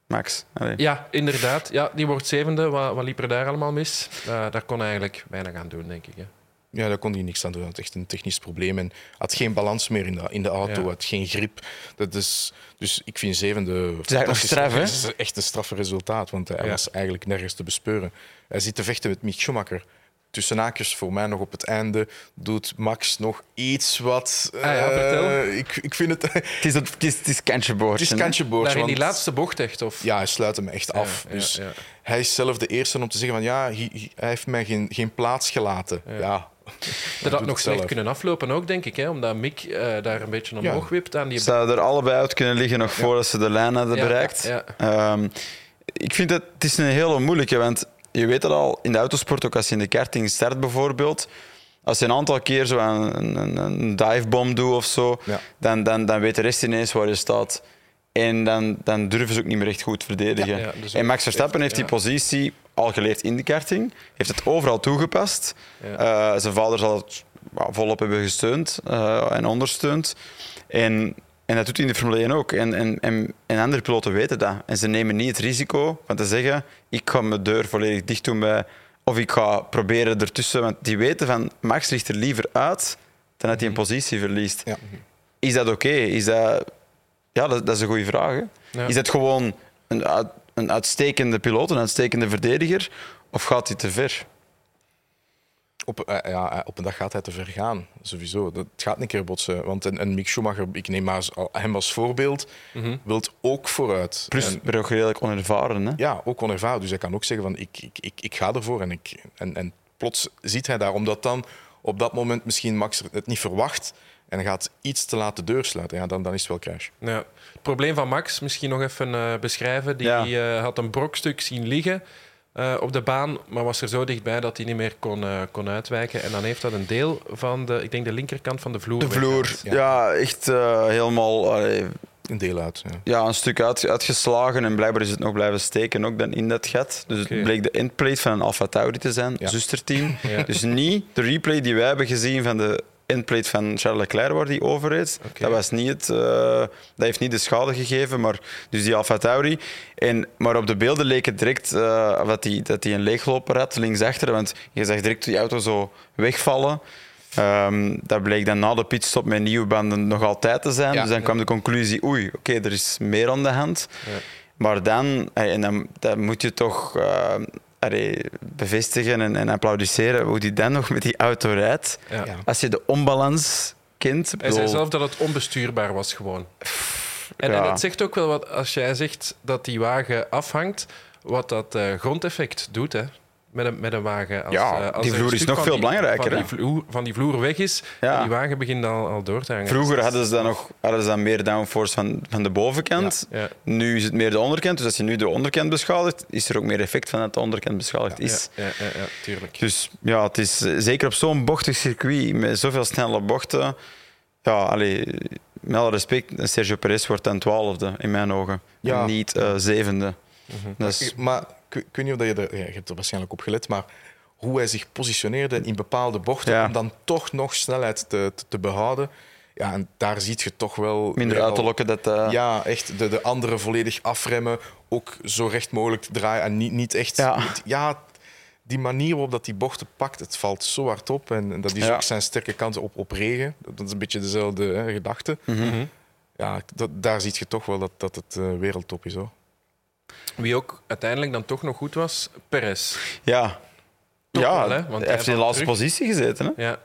Max. Allee. Ja, inderdaad. Ja, die wordt zevende. Wat, wat liep er daar allemaal mis? Eh, daar kon hij eigenlijk weinig aan doen, denk ik. Hè. Ja, daar kon hij niks aan doen. Dat was echt een technisch probleem. En had geen balans meer in de, in de auto, Ja. had geen grip. Dat is, dus ik vind zevende... eigenlijk nog straf, hè? Het is echt een straffe resultaat, want hij Ja. was eigenlijk nergens te bespeuren. Hij zit te vechten met Mick Schumacher. tussen haakjes voor mij nog op het einde doet Max nog iets wat. Ah ja, vertel. eh, ik, ik vind het. Het is, het, het is, het is. Het is hè? kantje boordje. Daar in die laatste bocht echt? Of? Ja, hij sluit hem echt af. ja, dus ja. hij is zelf de eerste om te zeggen van ja, hij, hij heeft mij geen, geen plaats gelaten. Ja. Dat had nog slecht zelf. kunnen aflopen ook, denk ik. Hè? Omdat Mick eh, daar een beetje omhoog wipt aan die... Zouden er allebei uit kunnen liggen nog voordat ze de lijn hadden Ja, bereikt. ja, Ehm, ik vind het, het is een hele moeilijke, want je weet het al, in de autosport, ook als je in de karting start bijvoorbeeld, als je een aantal keer zo een, een, een divebom doet of zo, Ja. dan, dan, dan weet de rest ineens waar je staat. En dan, dan durven ze ook niet meer echt goed verdedigen. Ja, ja, dus en Max Verstappen heeft die ja. positie al geleerd in de karting, heeft het overal toegepast. Ja. Eh, zijn vader zal het volop hebben gesteund eh, en ondersteund. En, en dat doet hij in de Formule 1 ook. En, en, en, en andere piloten weten dat. En ze nemen niet het risico van te zeggen: ik ga mijn deur volledig dicht doen bij. Of ik ga proberen ertussen. Want die weten van Max ligt er liever uit dan dat hij een positie verliest. Ja. Is dat oké? Is dat... Ja, dat, dat is een goede vraag. Ja. Is het gewoon een, een uitstekende piloot, een uitstekende verdediger? Of gaat hij te ver? Op, eh, ja, eh, op een dag gaat hij te ver gaan, sowieso. Dat het gaat een keer botsen. Want een, een Mick Schumacher, ik neem maar hem als voorbeeld, wilt ook vooruit. Plus, ben ook redelijk onervaren. Hè? ja, ook onervaren. Dus hij kan ook zeggen van ik, ik, ik, ik ga ervoor. En, ik, en, en plots ziet hij daar, omdat dan op dat moment misschien Max het niet verwacht en hij gaat iets te laat de deur sluiten, ja, dan, dan is het wel crash. Ja. Het probleem van Max, misschien nog even eh, beschrijven. Die Ja. eh, had een brokstuk zien liggen eh, op de baan, maar was er zo dichtbij dat hij niet meer kon, eh, kon uitwijken. En dan heeft dat een deel van de, ik denk de linkerkant van de vloer. De vloer, ja, echt eh, helemaal allee, Een deel uit. Ja. ja, een stuk uit, uitgeslagen. En blijkbaar is het nog blijven steken ook dan in dat gat. Dus het bleek de endplate van een Alfa Tauri te zijn, Ja. zusterteam. Ja. Dus niet de replay die wij hebben gezien van de endplate van Charles Leclerc waar die overreed. Oké. Dat, was niet het, eh, dat heeft niet de schade gegeven, maar dus die Alfa Tauri. En, maar op de beelden leek het direct eh, dat hij dat die een leegloper had linksachter, want je zag direct die auto zo wegvallen. Ehm, dat bleek dan na de pitstop met nieuwe banden nog altijd te zijn. Ja. dus dan kwam de conclusie, oei, oké, er is meer aan de hand. Ja. Maar dan, eh, en dan, dan moet je toch allee, bevestigen en, en applaudisseren hoe die dan nog met die auto rijdt. Ja. Als je de onbalans kent. Hij zei zelf dat het onbestuurbaar was gewoon. En, Ja. en het zegt ook wel wat, als jij zegt dat die wagen afhangt, wat dat eh, grondeffect doet hè, met, een, met een wagen. Als, Ja, eh, als die er vloer is nog van veel die- belangrijker, Van die, vloer, van die vloer weg is, Ja. die wagen begint al, al door te hangen. Vroeger hadden ze dan nog hadden ze dan meer downforce van, van de bovenkant. Ja, ja. Nu is het meer de onderkant. Dus als je nu de onderkant beschadigt, is er ook meer effect van dat de onderkant beschadigd is. Ja, ja, ja, ja, tuurlijk. Dus ja, het is eh, zeker op zo'n bochtig circuit met zoveel snelle bochten. Ja, allee, met alle respect, Sergio Perez wordt dan twaalfde in mijn ogen. Ja. En niet eh, zevende. Dat is, Maar ik, weet niet of je er, ja, je hebt er waarschijnlijk op gelet, maar hoe hij zich positioneerde in bepaalde bochten Ja. om dan toch nog snelheid te, te, te behouden. Ja, en daar zie je toch wel... minder uit te lokken dat... eh, Ja, echt de, de anderen volledig afremmen. Ook zo recht mogelijk draaien. En niet, niet echt. Ja. ja, die manier waarop dat die bochten pakt, het valt zo hard op. En, en dat is Ja. ook zijn sterke kant op, op regen. Dat is een beetje dezelfde hè, gedachte. Mhm. Ja, dat, daar zie je toch wel dat, dat het eh, wereldtop is. Hoor. Wie ook uiteindelijk dan toch nog goed was, Perez. ja. Toch ja wel, hè? Want hij heeft in de laatste terug. positie gezeten. Hè? Ja.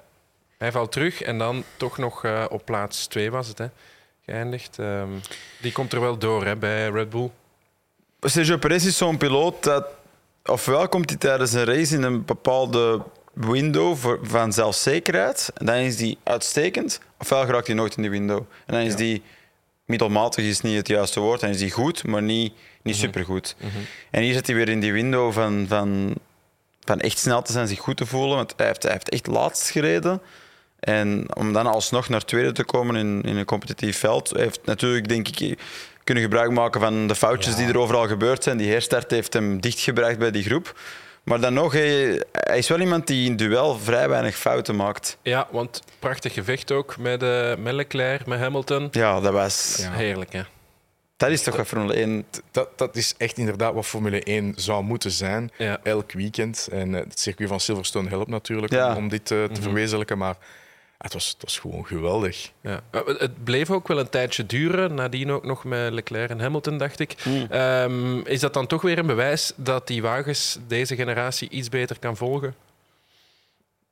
Hij valt terug en dan toch nog eh, op plaats 2 was het, hè, geëindigd. Ehm, die komt er wel door hè, bij Red Bull. Sergio Perez is zo'n piloot dat... Ofwel komt hij tijdens een race in een bepaalde window voor, van zelfzekerheid. En dan is die uitstekend. Ofwel geraakt hij nooit in die window. En dan is Ja. die... Middelmatig is niet het juiste woord. Dan is die goed, maar niet, niet supergoed. En hier zit hij weer in die window van, van, van echt snel te zijn, zich goed te voelen. Want hij heeft, hij heeft echt laatst gereden. En om dan alsnog naar tweede te komen in, in een competitief veld, heeft natuurlijk, denk ik, kunnen gebruik maken van de foutjes die er overal gebeurd zijn. Die herstart heeft hem dichtgebracht bij die groep. Maar dan nog, hij, hij is wel iemand die in duel vrij weinig fouten maakt. Ja, want prachtig gevecht ook met, met Leclerc, met Hamilton. Ja, dat was... Ja. Heerlijk, hè? Dat is toch wat Formule 1... Dat, dat is echt inderdaad wat Formule 1 zou moeten zijn. Ja. Elk weekend. En eh, het circuit van Silverstone helpt natuurlijk Ja. om, om dit eh, te verwezenlijken. Maar het, was, het was gewoon geweldig. Ja. Eh, Het bleef ook wel een tijdje duren, nadien ook nog met Leclerc en Hamilton, dacht ik. Hmm. Ehm, is dat dan toch weer een bewijs dat die wagens deze generatie iets beter kan volgen?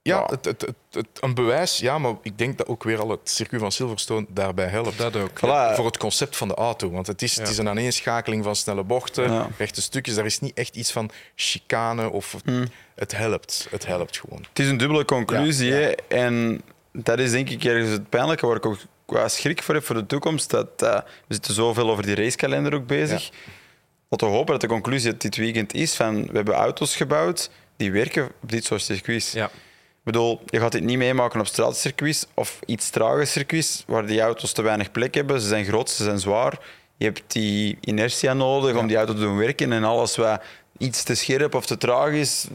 Ja, Het, het, het, een bewijs, ja, maar ik denk dat ook weer al het circuit van Silverstone daarbij helpt. Dat ook. Voor het concept van de auto. Want het is, het is een aaneenschakeling van snelle bochten, rechte stukjes. Daar is niet echt iets van chicane of... Hmm. Het helpt. Het helpt gewoon. Het is een dubbele conclusie. En dat is denk ik ergens het pijnlijke waar ik ook qua schrik voor heb voor de toekomst. Dat, uh, we zitten zoveel over die racekalender ook bezig. Laten we hopen dat de conclusie dit weekend is van we hebben auto's gebouwd die werken op dit soort circuits. Ja. Ik bedoel, je gaat dit niet meemaken op straatcircuits of iets trage circuits waar die auto's te weinig plek hebben. Ze zijn groot, ze zijn zwaar. Je hebt die inertia nodig om die auto te doen werken. En alles wat iets te scherp of te traag is,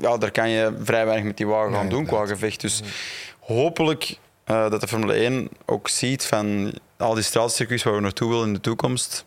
ja, daar kan je vrij weinig met die wagen gaan doen qua gevecht. Dus hopelijk uh, dat de Formule 1 ook ziet van al die straatcircuits waar we naartoe willen in de toekomst.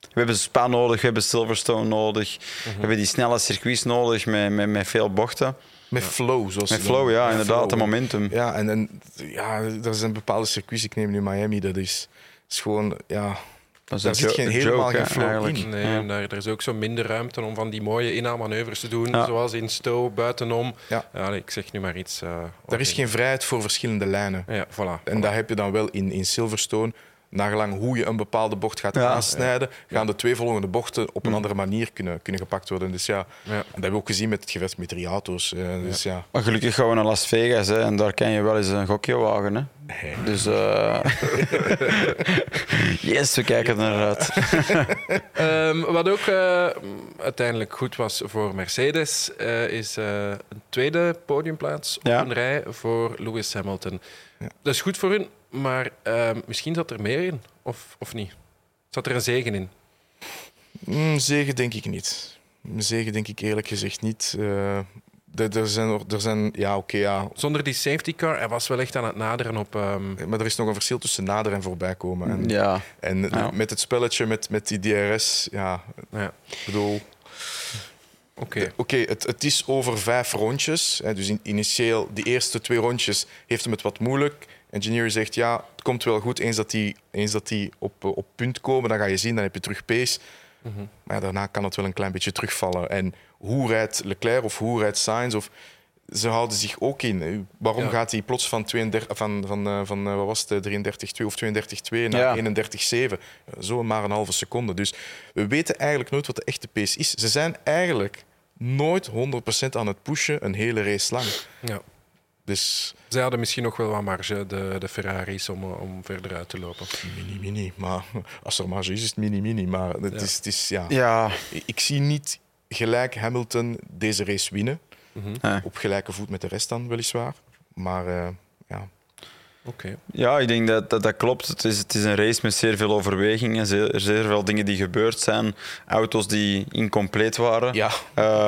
We hebben Spa nodig, we hebben Silverstone nodig, we hebben die snelle circuits nodig met, met, met veel bochten. Met flow, zoals Met flow, ja, inderdaad, flow. momentum. Ja, en, en ja, er zijn bepaalde circuits, ik neem nu Miami, dat is, is gewoon, ja, dat daar zit geen, helemaal geen flow in. Nee, ja. daar, er is ook zo minder ruimte om van die mooie inhaalmanoeuvres te doen, zoals in Stowe, buitenom. Ja. ik zeg nu maar iets. Uh, er is geen vrijheid voor verschillende lijnen. Ja, voilà, en dat heb je dan wel in, in Silverstone nagelang hoe je een bepaalde bocht gaat aansnijden, gaan de twee volgende bochten op een hm. andere manier kunnen, kunnen gepakt worden. Dus ja, ja. En dat hebben we ook gezien met het gevecht met drie auto's. Eh, dus ja. Maar gelukkig gaan we naar Las Vegas hè, en daar kan je wel eens een gokje wagen. Hè. Dus uh... yes, we kijken er naar uit. um, wat ook uh, uiteindelijk goed was voor Mercedes, is een tweede podiumplaats op een rij voor Lewis Hamilton. Dat is goed voor hun, maar uh, misschien zat er meer in, of, of niet? Zat er een zegen in? Mm, zegen denk ik niet. Zegen denk ik eerlijk gezegd niet. Uh, er, zijn, er zijn, ja, oké, ja. Zonder die safety car, hij was wel echt aan het naderen op... Um... Maar er is nog een verschil tussen naderen en voorbij komen. En, ja. en met het spelletje, met, met die DRS, ja, ja. ik bedoel... Oké, Oké, het, het is over vijf rondjes. Hè, dus in, initieel, die eerste twee rondjes heeft hem het wat moeilijk. Engineer zegt ja, het komt wel goed. Eens dat die, eens dat die op, op punt komen, dan ga je zien, dan heb je terug pace. Mhm. Maar daarna kan het wel een klein beetje terugvallen. En hoe rijdt Leclerc of hoe rijdt Sainz? Of, ze houden zich ook in. Waarom gaat hij plots van, 32, van, van, eh, van eh, wat was het, 33-2 of 32-2 naar ja. 31-7? Zo maar een halve seconde. Dus we weten eigenlijk nooit wat de echte pace is. Ze zijn eigenlijk nooit 100% aan het pushen een hele race lang. Ja. Dus... Zij hadden misschien nog wel wat marge, de, de Ferraris, om, om verder uit te lopen. Mini, mini. Maar als er marge is, is het mini, mini. Maar het ja. is, het is, ja. ja. Ik zie niet gelijk Hamilton deze race winnen. Mhm. Op gelijke voet met de rest dan, weliswaar. Maar uh, ja. Okay. Ja, ik denk dat, dat dat klopt. Het is, het is een race met zeer veel overwegingen, zeer, zeer veel dingen die gebeurd zijn, auto's die incompleet waren. Ja.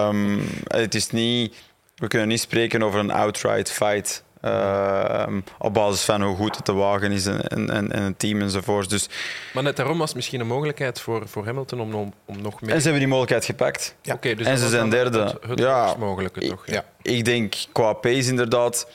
Um, het is niet we kunnen niet spreken over een outright fight. Uh, op basis van hoe goed het de wagen is en, en, en het team enzovoort. Dus, maar net daarom was het misschien een mogelijkheid voor, voor Hamilton om, om, om nog meer... En ze hebben die mogelijkheid gepakt. Ja. Okay, dus en ze zijn derde. Het, het ja, mogelijke toch? Ja. Ik denk qua pace inderdaad,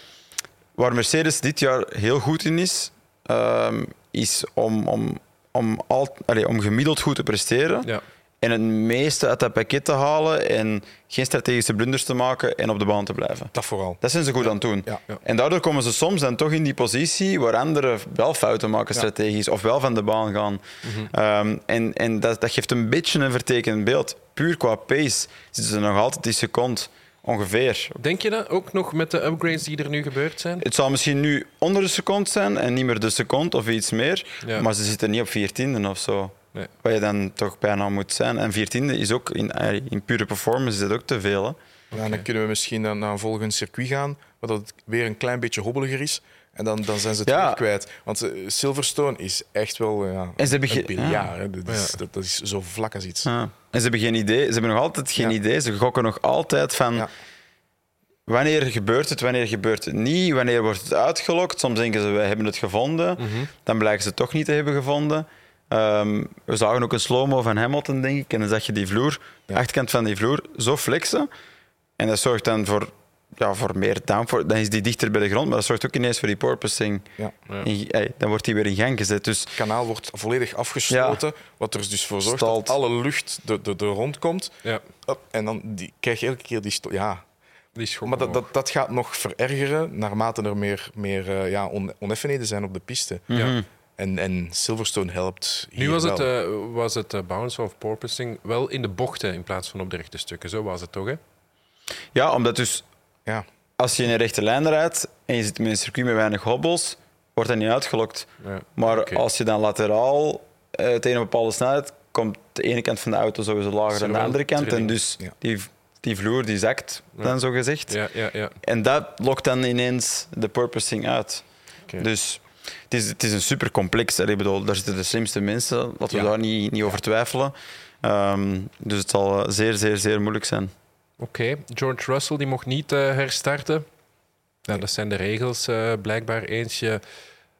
waar Mercedes dit jaar heel goed in is, uh, is om, om, om, al, allez, om gemiddeld goed te presteren. Ja en het meeste uit dat pakket te halen en geen strategische blunders te maken en op de baan te blijven. Dat vooral. Dat zijn ze goed aan het doen. Ja. En daardoor komen ze soms dan toch in die positie waar anderen wel fouten maken strategisch of wel van de baan gaan. Mhm. Ehm, en en dat, dat geeft een beetje een vertekend beeld. Puur qua pace zitten ze nog altijd die seconde ongeveer. Denk je dat ook nog met de upgrades die er nu gebeurd zijn? Het zal misschien nu onder de seconde zijn en niet meer de seconde of iets meer, maar ze zitten niet op 14 of zo. Nee. Wat je dan toch bijna moet zijn. En 14e is ook in, eh, in pure performance is dat ook te veel. Hè? Ja, dan kunnen we misschien naar een volgend circuit gaan, waar dat weer een klein beetje hobbeliger is. En dan, dan zijn ze het ja. kwijt. Want uh, Silverstone is echt wel ja, en ze hebben een Ja. Dat, is, dat, dat, is zo vlak als iets. Ja. En ze hebben geen idee. Ze hebben nog altijd geen idee. Ze gokken nog altijd van... Wanneer gebeurt het, wanneer gebeurt het niet? Wanneer wordt het uitgelokt? Soms denken ze, we hebben het gevonden. Mhm. Dan blijken ze het toch niet te hebben gevonden. Ehm, we zagen ook een slow-mo van Hamilton, denk ik. En dan zag je die vloer, de achterkant van die vloer, zo flexen. En dat zorgt dan voor, ja, voor meer downforce. Dan is die dichter bij de grond, maar dat zorgt ook ineens voor die porpoising. Ja. ja. dan wordt die weer in gang gezet. Dus... Het kanaal wordt volledig afgesloten, wat er dus voor zorgt dat alle lucht de, de, de rond komt. Ja. En dan die, krijg je elke keer die... Ja, maar dat, dat, dat gaat nog verergeren naarmate er meer, meer uh, ja, on, oneffenheden zijn op de piste. Ja. En, en Silverstone helpt. Nu was het, uh, was het uh, bounce of porpoising wel in de bochten in plaats van op de rechte stukken. Zo was het toch? Hè? Ja, omdat dus ja. als je in een rechte lijn rijdt en je zit met een circuit met weinig hobbels, wordt dat niet uitgelokt. Ja. Maar als je dan lateraal uh, tegen een bepaalde snelheid komt, de ene kant van de auto sowieso lager dan de andere kant. En dus Ja. die, die vloer die zakt, dan zo gezegd. Ja, ja, ja. En dat lokt dan ineens de purposing uit. Dus het is, het is een super complex. Ik bedoel, daar zitten de slimste mensen, laten we Ja. daar niet, niet over twijfelen. Ehm, dus het zal eh, zeer, zeer, zeer moeilijk zijn. Oké, George Russell die mocht niet eh, herstarten. Nou, dat zijn de regels eh, blijkbaar. Eens je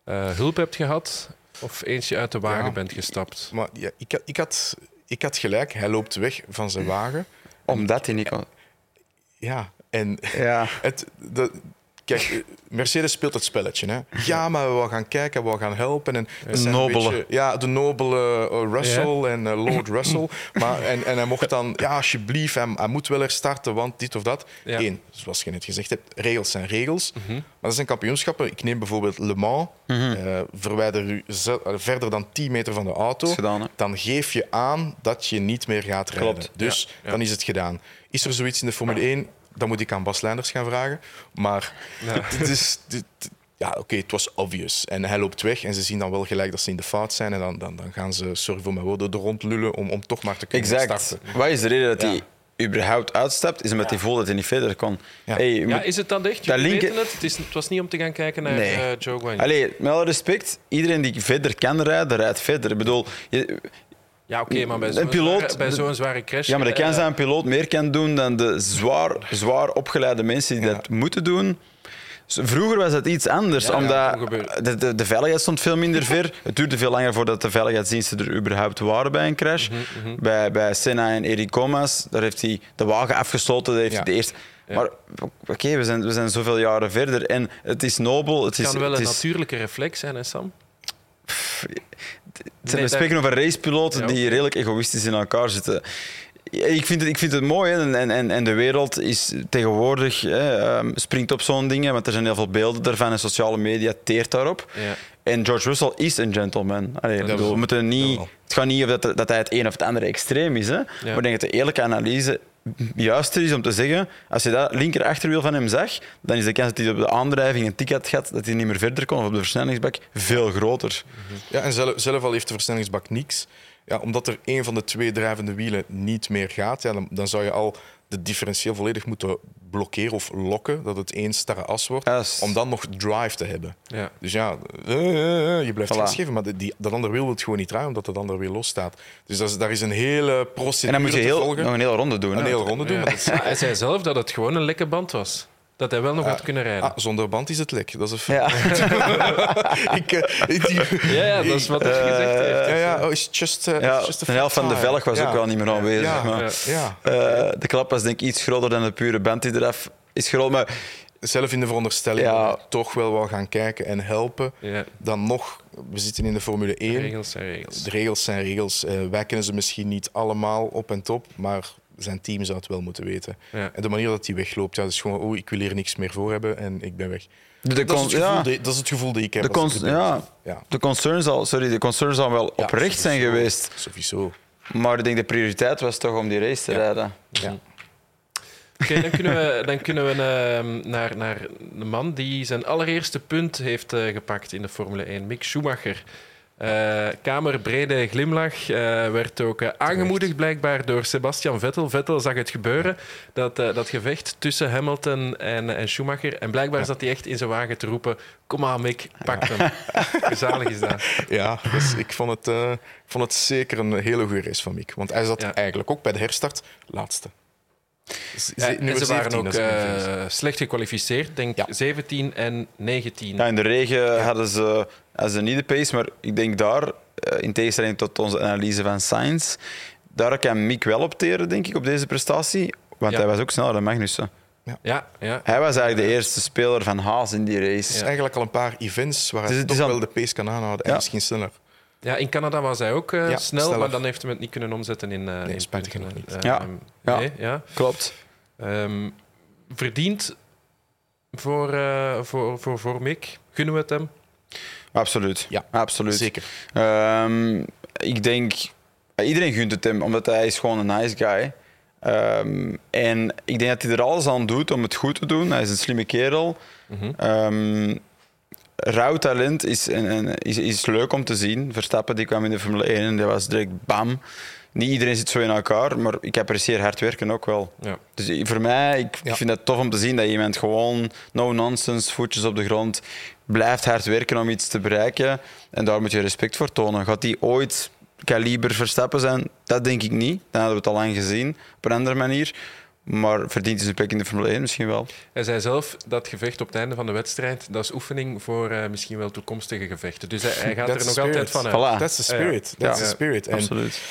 eh, hulp hebt gehad of eens je uit de wagen Ja. bent gestapt. Maar ja, ik, had- ik, had, ik had gelijk, hij loopt weg van zijn wagen. Omdat hij niet kan. Ja, en Ja. het, de, kijk, eh, Mercedes speelt het spelletje. Hè. Ja, maar we gaan kijken, we gaan helpen. En dat zijn een beetje- ja, de nobele eh, Russell en eh, Lord Russell. Maar, en, en hij mocht dan, ja, alsjeblieft, hij, hij moet wel herstarten, want dit of dat. Ja. Eén, zoals je net gezegd hebt, regels zijn regels. Maar dat zijn kampioenschappen. Ik neem bijvoorbeeld Le Mans. eh, verwijder u verder dan 10 meter van de auto. Gedaan, dan geef je aan dat je niet meer gaat rijden. Klopt. Dus ja. dan is het gedaan. Is er zoiets in de Formule 1? Dan moet ik aan Bas Leinders gaan vragen. Maar het is... dit- ja, oké, het was obvious. En hij loopt weg en ze zien dan wel gelijk dat ze in de fout zijn. En dan, dan, dan gaan ze, sorry voor mijn woorden, er rond lullen om, om toch maar te kunnen Exact. starten. Wat is de reden dat Ja. hij überhaupt uitstapt? Is omdat hij voelde dat hij niet verder kon. Ja. Hey, Ja, is het dan echt? Dat Jullie linker- weten het. Het, is, het was niet om te gaan kijken naar Nee. eh, Joe Guanyu. Allee, met alle respect, iedereen die verder kan rijden, rijdt verder. Ik bedoel, je- Ja, oké, maar bij zo'n piloot- zware, bij zo'n zware crash... ja, maar de eh, kans dat een piloot meer kan doen dan de zwaar, zwaar opgeleide mensen die Ja. dat moeten doen. Vroeger was dat iets anders, Ja, omdat de, de, de veiligheid stond veel minder ver. Het duurde veel langer voordat de veiligheidsdiensten er überhaupt waren bij een crash. Mhm, Bij, bij Senna en Eric Comas, daar heeft hij de wagen afgestoten. Daar heeft hij de eerste... Ja. Maar oké, we, zijn, we zijn zoveel jaren verder en het is nobel. Het Het is, kan wel het een is, natuurlijke reflex zijn, hè, Sam? We spreken over racepiloten Ja, die redelijk egoïstisch in elkaar zitten. Ik vind het, ik vind het mooi hè, en, en, en de wereld is tegenwoordig hè, ehm, springt op zo'n dingen, want er zijn heel veel beelden daarvan en sociale media teert daarop. Ja. En George Russell is een gentleman. Allee, bedoel, we moeten niet, het gaat niet over dat, dat hij het een of het andere extreem is. Hè. Maar ik denk dat de eerlijke analyse juister is om te zeggen, als je dat linker achterwiel van hem zag, dan is de kans dat hij op de aandrijving een tik had dat hij niet meer verder kon, of op de versnellingsbak, veel groter. Ja, en zelf, zelf al heeft de versnellingsbak niks. Ja, omdat er een van de twee drijvende wielen niet meer gaat, ja, dan zou je al de differentieel volledig moeten blokkeren of lokken, dat het één starre as wordt, om dan nog drive te hebben. Ja. Dus ja, eh, eh, eh, je blijft Voilà. gas geven, maar de- die, dat andere wiel wil het gewoon niet draaien, omdat dat andere wiel losstaat. Dus dat is, daar is een hele procedure En dan moet je heel, nog een hele ronde doen. een hè. hele ronde doen. Ja. maar dat is- Ja, hij zei zelf dat het gewoon een lekke band was. Dat hij wel nog had kunnen rijden. Ah, zonder band is het lek. Dat is een Ja. ik, eh, ik- die- ja, ja, dat is wat hij gezegd heeft. ja, ja, oh, it's just, uh, Ja, it's just a de helft van de velg was Ja. ook wel niet meer aanwezig. Ja, maar, ja. eh, de klap was denk ik iets groter dan de pure band die eraf is gerold. Maar zelf in de veronderstelling Ja. dat we toch wel wel gaan kijken en helpen. Ja, Dan nog, we zitten in de Formule 1. regels zijn regels. De regels zijn regels. Eh, wij kennen ze misschien niet allemaal op en top, maar zijn team zou het wel moeten weten. Ja. En de manier dat hij wegloopt, ja, dat is gewoon, oh, ik wil hier niks meer voor hebben en ik ben weg. de, Dat is, het gevoel, ja, die- dat is het gevoel dat ik heb. de, cons- ja, ja. de concern zal, sorry, de concern zal wel Ja, oprecht zijn geweest. Sowieso. Maar ik denk de prioriteit was toch om die race te Ja. rijden. Ja. Oké, dan kunnen we, dan kunnen we ehm, naar, naar de man die zijn allereerste punt heeft eh, gepakt in de Formule 1, Mick Schumacher. Eh kamerbrede glimlach eh, werd ook eh, aangemoedigd blijkbaar door Sebastian Vettel. Vettel zag het gebeuren, dat, dat gevecht tussen Hamilton en, en Schumacher. En blijkbaar zat hij echt in zijn wagen te roepen, kom aan Mick, pak hem. Zalig is dat. Ja, dus ik, vond het, vond het zeker een hele goede race van Mick. Want hij zat Ja. eigenlijk ook bij de herstart laatste. Ja, nummer en ze waren 17 ook eh, slecht gekwalificeerd, denk Ja. 17 en 19. Ja, in de regen hadden ze, hadden ze niet de pace, maar ik denk daar, eh, in tegenstelling tot onze analyse van Sainz, daar kan Mick wel opteren, denk ik, op deze prestatie. Want Ja. hij was ook sneller dan Magnussen. Ja, ja. Hij was eigenlijk de eerste speler van Haas in die Het race. is eigenlijk al een paar events waar hij Het het toch wel de pace kan aanhouden en misschien sneller. Ja, in Canada was hij ook eh, Ja, snel, sneller. maar dan heeft hij het niet kunnen omzetten in. eh Nee, in spijtig punten, genoeg niet. Ja. Ehm, Ja. Nee, ja. Klopt. Ehm, verdiend voor, uh, voor, voor, voor Mick? Gunnen we het hem? Absoluut. Ja, absoluut. Zeker. Um, ik denk, iedereen gunt het hem, omdat hij is gewoon een nice guy. Um, en ik denk dat hij er alles aan doet om het goed te doen. Hij is een slimme kerel. Mm -hmm. um, rauw talent is, een, is, is leuk om te zien. Verstappen die kwam in de Formule 1 en dat was direct bam. Niet iedereen zit zo in elkaar, maar ik apprecieer hard werken ook wel. Ja. Dus voor mij, ik ja. vind het tof om te zien dat iemand gewoon no-nonsense, voetjes op de grond, blijft hard werken om iets te bereiken. En daar moet je respect voor tonen. Gaat die ooit kaliber Verstappen zijn? Dat denk ik niet. Dan hadden we het al lang gezien, op een andere manier. Maar verdient hij zijn plek in de Formule 1 misschien wel? Hij zei zelf dat gevecht op het einde van de wedstrijd, dat is oefening voor uh, misschien wel toekomstige gevechten. Dus hij, hij gaat er nog altijd van uit. Voilà. That's the spirit. That's ja. the spirit. Absoluut.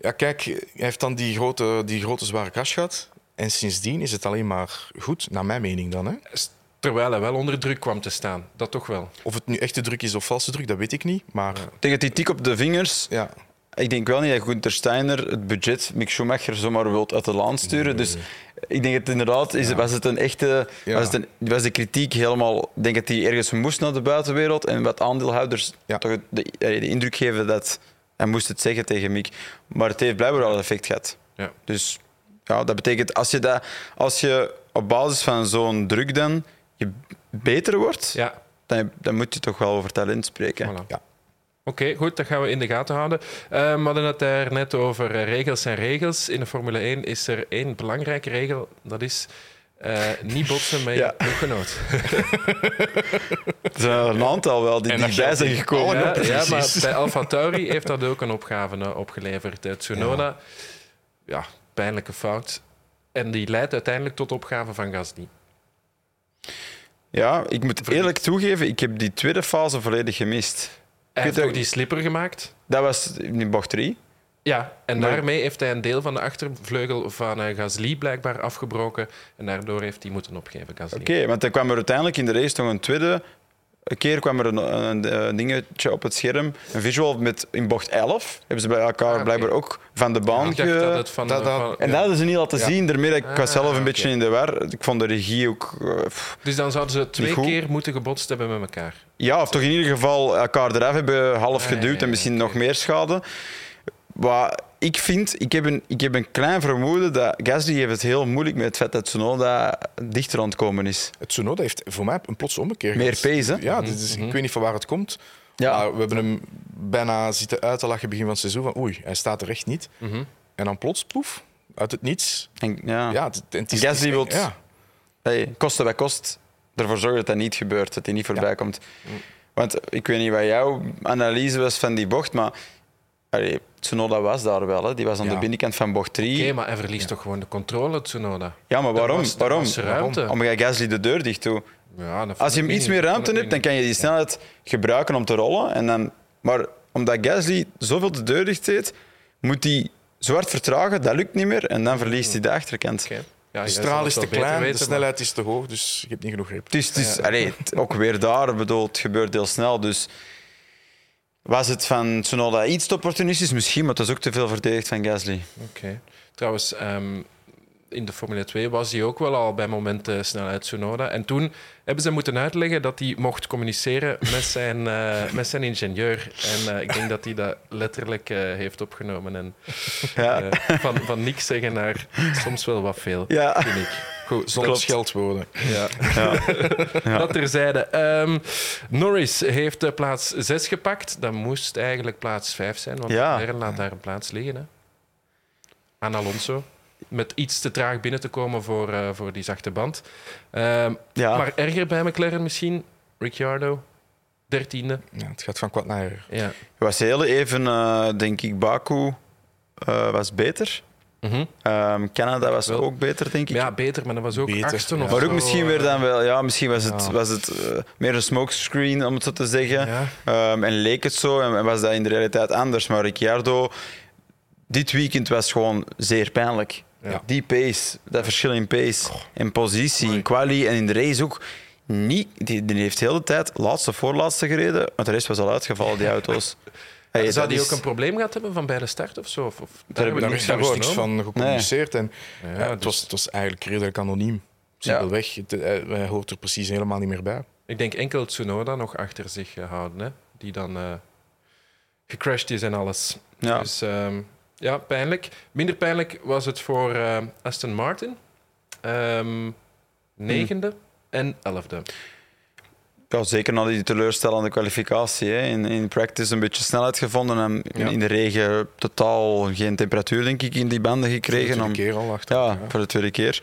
Ja, kijk, hij heeft dan die grote, die grote zware crash gehad. En sindsdien is het alleen maar goed, naar mijn mening dan. Hè? Terwijl hij wel onder druk kwam te staan. Dat toch wel. Of het nu echte druk is of valse druk, dat weet ik niet. Maar... Tegen die tik op de vingers... Ja. Ik denk wel niet dat Gunther Steiner het budget Mick Schumacher zomaar wilt uit de laan sturen. Dus ik denk het inderdaad, is, was het een echte... Was, het een, was de kritiek helemaal... Ik denk dat hij ergens moest naar de buitenwereld en wat aandeelhouders toch de, de indruk geven dat hij moest het zeggen tegen Mick. Maar het heeft blijkbaar wel effect gehad. Ja. Dus ja, dat betekent als je, dat, als je op basis van zo'n druk dan je beter wordt, ja. dan, dan moet je toch wel over talent spreken. Voilà. Ja. Oké, goed, dat gaan we in de gaten houden. Uh, we hadden het daar net over eh, regels en regels. In de Formule 1 is er één belangrijke regel. Dat is uh, niet botsen met je ploeggenoot. er zijn er een aantal wel die dichtbij zijn gekomen. Ja, ja, maar bij Alfa Tauri heeft dat ook een opgave opgeleverd. Tsunoda, ja. ja, pijnlijke fout. En die leidt uiteindelijk tot opgave van Gasly. Ja, ik moet eerlijk toegeven, ik heb die tweede fase volledig gemist. Hij heeft ook die slipper gemaakt. Dat was in bocht 3. Ja, en daarmee heeft hij een deel van de achtervleugel van uh, Gasly blijkbaar afgebroken. En daardoor heeft hij moeten opgeven, Gasly. Oké, want dan kwam er uiteindelijk in de race nog een tweede een keer kwam er een, een, dingetje op het scherm, een visual met in bocht 11. Hebben ze bij elkaar ah, blijkbaar ook van de baan ja, dat het van, dat, van, En dat hadden ze niet laten ja. zien. Daarmee, ik was ah, zelf een beetje in de war. Ik vond de regie ook... Uh, dus dan zouden ze twee keer moeten gebotst hebben met elkaar? Ja, of toch in ieder geval elkaar eraf hebben half ah, geduwd en misschien nog meer schade. Wat ik vind, ik heb, een, ik heb een klein vermoeden dat Gasly heeft het heel moeilijk met het feit dat Tsunoda dichter aan het komen is. Het Tsunoda heeft voor mij een plots ommekeer Meer pace, hè? Ja, is, ik weet niet van waar het komt. Ja. Maar we hebben hem bijna zitten uit te lachen begin van het seizoen. Van, oei, hij staat er echt niet. Mm -hmm. En dan plots, poef, uit het niets. En, ja. ja het, het is, Gasly wil ja. hey, kosten bij kost ervoor zorgen dat dat niet gebeurt, dat hij niet voorbij komt. Want ik weet niet wat jouw analyse was van die bocht, maar Allee, Tsunoda was daar wel, hè. die was aan de binnenkant van bocht 3. Oké, maar hij verliest toch gewoon de controle, Tsunoda? Ja, maar waarom? Was, waarom? ruimte. Omdat jij Gasly de deur dicht toe. Ja, Als je hem iets meer ruimte hebt, dan kan je die snelheid gebruiken om te rollen. En dan, maar omdat Gasly zoveel de deur dicht heeft, moet hij zwart vertragen. Dat lukt niet meer en dan verliest hij de achterkant. Okay. Ja, de straal is te klein, weten, de snelheid is te hoog, dus je hebt niet genoeg grip. Dus, dus, allee, ook weer daar, bedoel, het gebeurt heel snel. Dus was het van Tsunoda iets opportunistisch? Misschien, maar het was ook te veel verdedigd van Gasly. Oké. Trouwens, um, in de Formule 2 was hij ook wel al bij momenten snelheid Tsunoda. En toen hebben ze moeten uitleggen dat hij mocht communiceren met zijn, uh, met zijn ingenieur. En uh, ik denk dat hij dat letterlijk uh, heeft opgenomen. En ja. van, van niks zeggen naar soms wel wat veel, ja. vind ik. Goed, zonder scheldwoorden. Ja. ja. ja. Dat terzijde. Um, Norris heeft plaats 6 gepakt. Dat moest eigenlijk plaats 5 zijn, want ja. laat daar een plaats liggen. Hè. Aan Alonso met iets te traag binnen te komen voor, uh, voor die zachte band. Uh, ja. Maar erger bij McLaren misschien, Ricciardo, dertiende. Ja, het gaat van kwad naar erger. Ja. was heel even, uh, denk ik, Baku uh, was beter. Mm -hmm. um, Canada was Wel, ook beter, denk ik. Ja, beter, maar dat was ook beter, achtste ja. of Maar ook misschien weer dan wel... Ja, misschien was het, ja. was het uh, meer een smokescreen, om het zo te zeggen. Ja. Um, en leek het zo en, en was dat in de realiteit anders. Maar Ricciardo, dit weekend was gewoon zeer pijnlijk. Ja. Die pace, dat verschil in pace, in positie, in quali en in de race ook. Niet, die, die heeft de hele tijd laatste voorlaatste gereden, want de rest was al uitgevallen, die auto's. Hey, zou die is... ook een probleem gehad hebben van bij de start of zo? Of, of daar, daar, heb ik daar is niks van gecommuniceerd. Nee. En, ja, het, dus... was, het was eigenlijk redelijk anoniem. Simpelweg. Ja. Hij hoort er precies helemaal niet meer bij. Ik denk enkel Tsunoda nog achter zich houden, hè? die dan uh, gecrashed is en alles. Ja. Dus um, ja, pijnlijk. Minder pijnlijk was het voor uh, Aston Martin. Um, negende hmm. en elfde. Ja, zeker na die teleurstellende kwalificatie. Hè. In, in practice een beetje snelheid gevonden en ja. in de regen totaal geen temperatuur denk ik in die banden gekregen. Voor de tweede keer al achter. Ja, voor de tweede keer.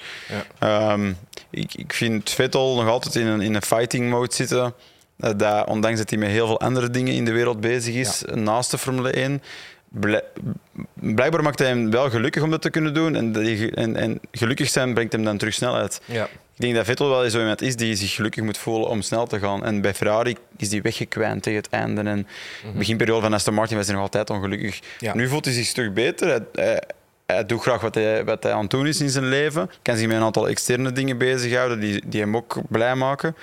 Ja. Um, ik, ik vind Vettel nog altijd in een, in een fighting mode zitten. Uh, dat, ondanks dat hij met heel veel andere dingen in de wereld bezig is, naast de Formule 1, blijkbaar maakt hij hem wel gelukkig om dat te kunnen doen. En, en, en gelukkig zijn brengt hem dan terug snelheid. Ja. Ik denk dat Vettel wel zo iemand is die zich gelukkig moet voelen om snel te gaan. En bij Ferrari is hij weggekwijnd tegen het einde. En mm -hmm. beginperiode van Aston Martin was hij nog altijd ongelukkig. Nu voelt hij zich een stuk beter. Hij, hij, doet graag wat hij, wat hij aan het doen is in zijn leven. Kan zich met een aantal externe dingen bezighouden die, die hem ook blij maken.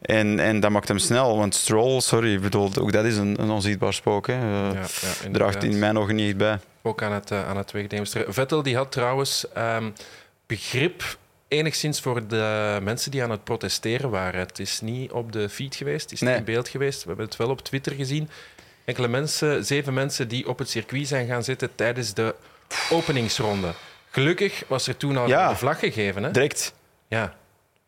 En, en dat maakt hem snel, want Stroll, sorry, bedoel, ook dat is een, een onzichtbaar spook. Hè. Uh, ja, ja, draagt in mijn ogen niet bij. Ook aan het, uh, aan het wegdemonstreren. Vettel die had trouwens um, begrip enigszins voor de mensen die aan het protesteren waren. Het is niet op de feed geweest, het is niet in beeld geweest. We hebben het wel op Twitter gezien. Enkele mensen, zeven mensen die op het circuit zijn gaan zitten tijdens de openingsronde. Gelukkig was er toen al ja, een vlag gegeven. Hè? Direct. Ja.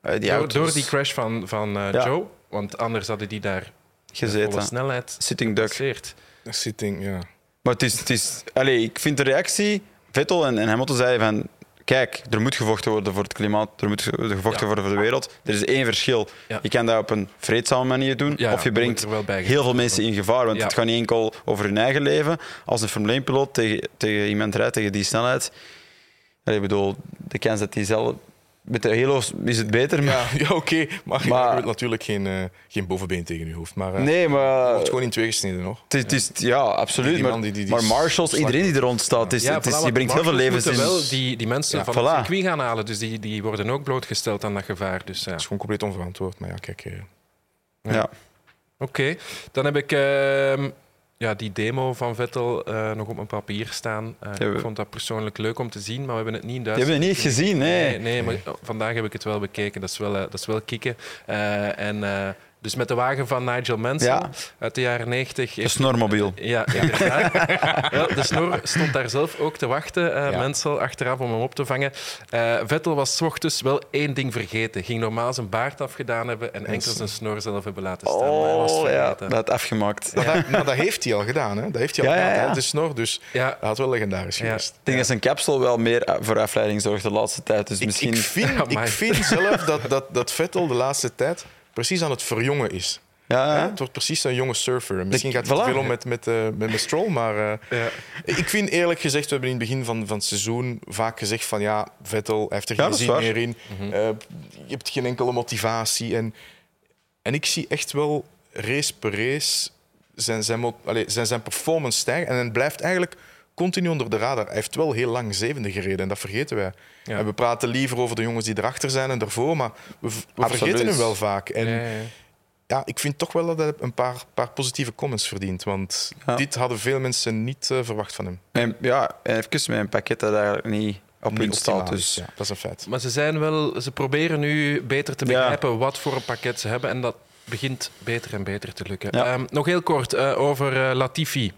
Die door, door, die crash van, van uh, ja. Joe. Want anders hadden die daar gezeten. snelheid Sitting duck. Sitting, ja. Maar het is... Het is allez, ik vind de reactie... Vettel en, en Hamilton zeiden van... Kijk, er moet gevochten worden voor het klimaat, er moet gevochten ja. worden voor de wereld. Er is één verschil. Ja. Je kan dat op een vreedzame manier doen, ja, of je brengt heel veel mensen in gevaar. Want het gaat niet enkel over hun eigen leven. Als een Formule 1-piloot tegen, tegen iemand rijdt, tegen die snelheid... Ik bedoel, de kans dat hij zelf met de Halo is het beter. Maar... Ja, ja oké. Okay. Maar, maar je natuurlijk geen, uh, geen bovenbeen tegen je hoofd. Maar, uh, nee, maar... Je wordt gewoon in twee gesneden nog. Het is, ja, absoluut. Die, die maar, die, die, maar Marshals, iedereen die er rond staat, is, ja, het is, voilà, die brengt heel veel levens in. wel die, die mensen ja, van voilà. het circuit gaan halen. Dus die, die worden ook blootgesteld aan dat gevaar. Dus, ja. Dat is gewoon compleet onverantwoord. Maar ja, kijk... Uh, ja. ja. Oké. Okay. Dan heb ik... Uh, ja, die demo van Vettel uh, nog op mijn papier staan. Uh, ik vond dat persoonlijk leuk om te zien, maar we hebben het niet in Duitsland. Je hebt het niet gezien, nee. Nee, nee maar vandaag heb ik het wel bekeken. Dat is wel, uh, dat is wel kicken. en dus met de wagen van Nigel Mansell uit de jaren 90. De snormobiel. Ja, inderdaad. ja, de snor stond daar zelf ook te wachten, uh, ja. Mansell, achteraf om hem op te vangen. Uh, Vettel was ochtends wel één ding vergeten. Ging normaal zijn baard afgedaan hebben en enkel zijn snor zelf hebben laten staan. Oh, ja, dat afgemaakt. Ja. Dat, maar dat heeft hij al gedaan, hè? Dat heeft hij al gedaan, de snor. Dus dat had wel legendarisch geweest. Ik denk dat zijn capsule wel meer voor afleiding zorgt de laatste tijd. Dus ik, misschien... ik, vind, ik vind zelf dat, dat, dat Vettel de laatste tijd precies aan het verjongen is. Ja, ja. Het wordt precies een jonge surfer. Misschien gaat het voilà. veel om met, met, uh, met, met Stroll, maar uh, ja. ik vind eerlijk gezegd, we hebben in het begin van, van het seizoen vaak gezegd van ja, Vettel hij heeft er geen zin meer in. Mm -hmm. uh, je hebt geen enkele motivatie. En, en ik zie echt wel race per race zijn, zijn, allez, zijn, zijn performance stijgen. En het blijft eigenlijk continu onder de radar. Hij heeft wel heel lang zevende gereden en dat vergeten wij. Ja. En we praten liever over de jongens die erachter zijn en daarvoor, maar we, we vergeten hem wel vaak. En ja, ja. ja, ik vind toch wel dat hij een paar, paar positieve comments verdient. Want dit hadden veel mensen niet uh, verwacht van hem. En, ja, even met een pakket dat eigenlijk niet op hun staat. Dus. Ja, dat is een feit. Maar ze, zijn wel, ze proberen nu beter te begrijpen wat voor een pakket ze hebben. En dat begint beter en beter te lukken. Um, nog heel kort uh, over uh, Latifi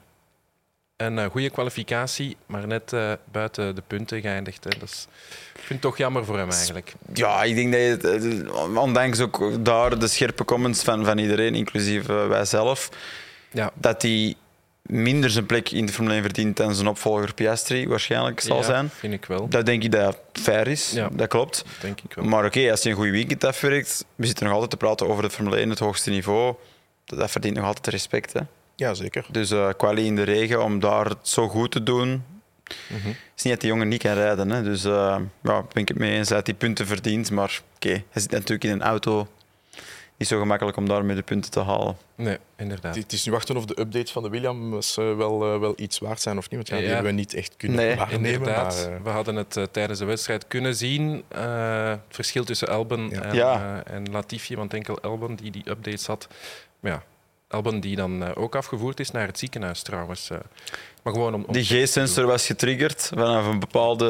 een uh, goede kwalificatie, maar net uh, buiten de punten geëindigd. Hè. Dat is, ik vind het toch jammer voor hem eigenlijk. Ja, ik denk dat je, ondanks ook daar de scherpe comments van, van iedereen, inclusief uh, wij zelf, ja. dat hij minder zijn plek in de Formule 1 verdient dan zijn opvolger Piastri waarschijnlijk zal ja, zijn. vind ik wel. Dat denk ik dat fair is, ja. dat klopt. Denk ik wel. Maar oké, okay, als je een goede weekend afwerkt, we zitten nog altijd te praten over de Formule 1, het hoogste niveau, dat verdient nog altijd respect. Hè. Ja, zeker. Dus uh, kwalie in de regen, om daar het zo goed te doen. Mm -hmm. is niet dat die jongen niet kan rijden. Hè. Dus uh, ja, ben ik het mee eens dat hij punten verdient. Maar oké, okay, hij zit natuurlijk in een auto. Niet zo gemakkelijk om daarmee de punten te halen. Nee, inderdaad. Het is nu wachten of de updates van de Williams uh, wel, wel iets waard zijn of niet. Want ja, die hebben we niet echt kunnen nee, waarnemen. Inderdaad. Maar, we hadden het tijdens de wedstrijd kunnen zien. het verschil tussen Elben ja. En, ja. en Latifi. Want enkel Elben die die updates had. Maar ja, Albon die dan ook afgevoerd is naar het ziekenhuis trouwens. Maar gewoon om, die G-sensor was getriggerd vanaf een bepaald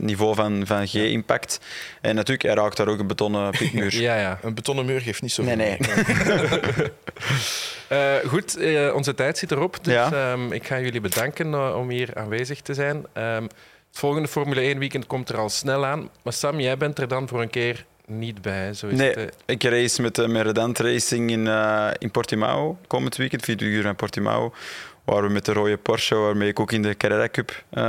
niveau van, van G-impact. En natuurlijk, hij raakt daar ook een betonnen piekmuur. ja, ja. Een betonnen muur geeft niet zoveel. Nee, nee. uh, goed, uh, onze tijd zit erop. Dus ja. um, ik ga jullie bedanken uh, om hier aanwezig te zijn. Um, het volgende Formule 1 weekend komt er al snel aan. Maar Sam, jij bent er dan voor een keer niet bij. Zo is nee, het, ik race met de Meredant Racing in, in Portimao komend weekend, vier uur in Portimao waar we met de rode Porsche, waarmee ik ook in de Carrera Cup, uh,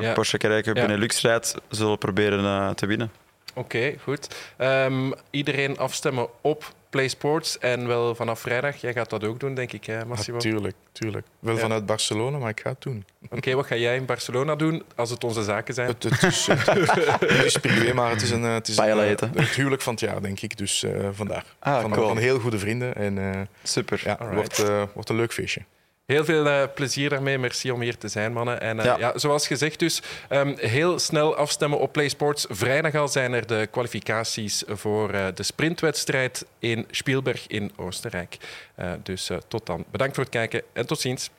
ja. Porsche Carrera Cup ja. Benelux rijd, zullen proberen uh, te winnen. Oké, okay, goed. Um, iedereen afstemmen op Play Sports en wel vanaf vrijdag. Jij gaat dat ook doen, denk ik, hè, Massimo? Ja, tuurlijk, tuurlijk. Wel ja. vanuit Barcelona, maar ik ga het doen. Oké, okay, wat ga jij in Barcelona doen als het onze zaken zijn? Het, het, is, het is privé, maar het is, een, het, is een, het huwelijk van het jaar, denk ik. Dus uh, vandaar. Ah, van, cool. van heel goede vrienden. En, uh, Super. Ja, wordt, uh, wordt een leuk feestje. Heel veel uh, plezier daarmee. Merci om hier te zijn, mannen. En uh, ja. ja. zoals gezegd, dus um, heel snel afstemmen op PlaySports. Vrijdag al zijn er de kwalificaties voor uh, de sprintwedstrijd in Spielberg in Oostenrijk. dus tot dan. Bedankt voor het kijken en tot ziens.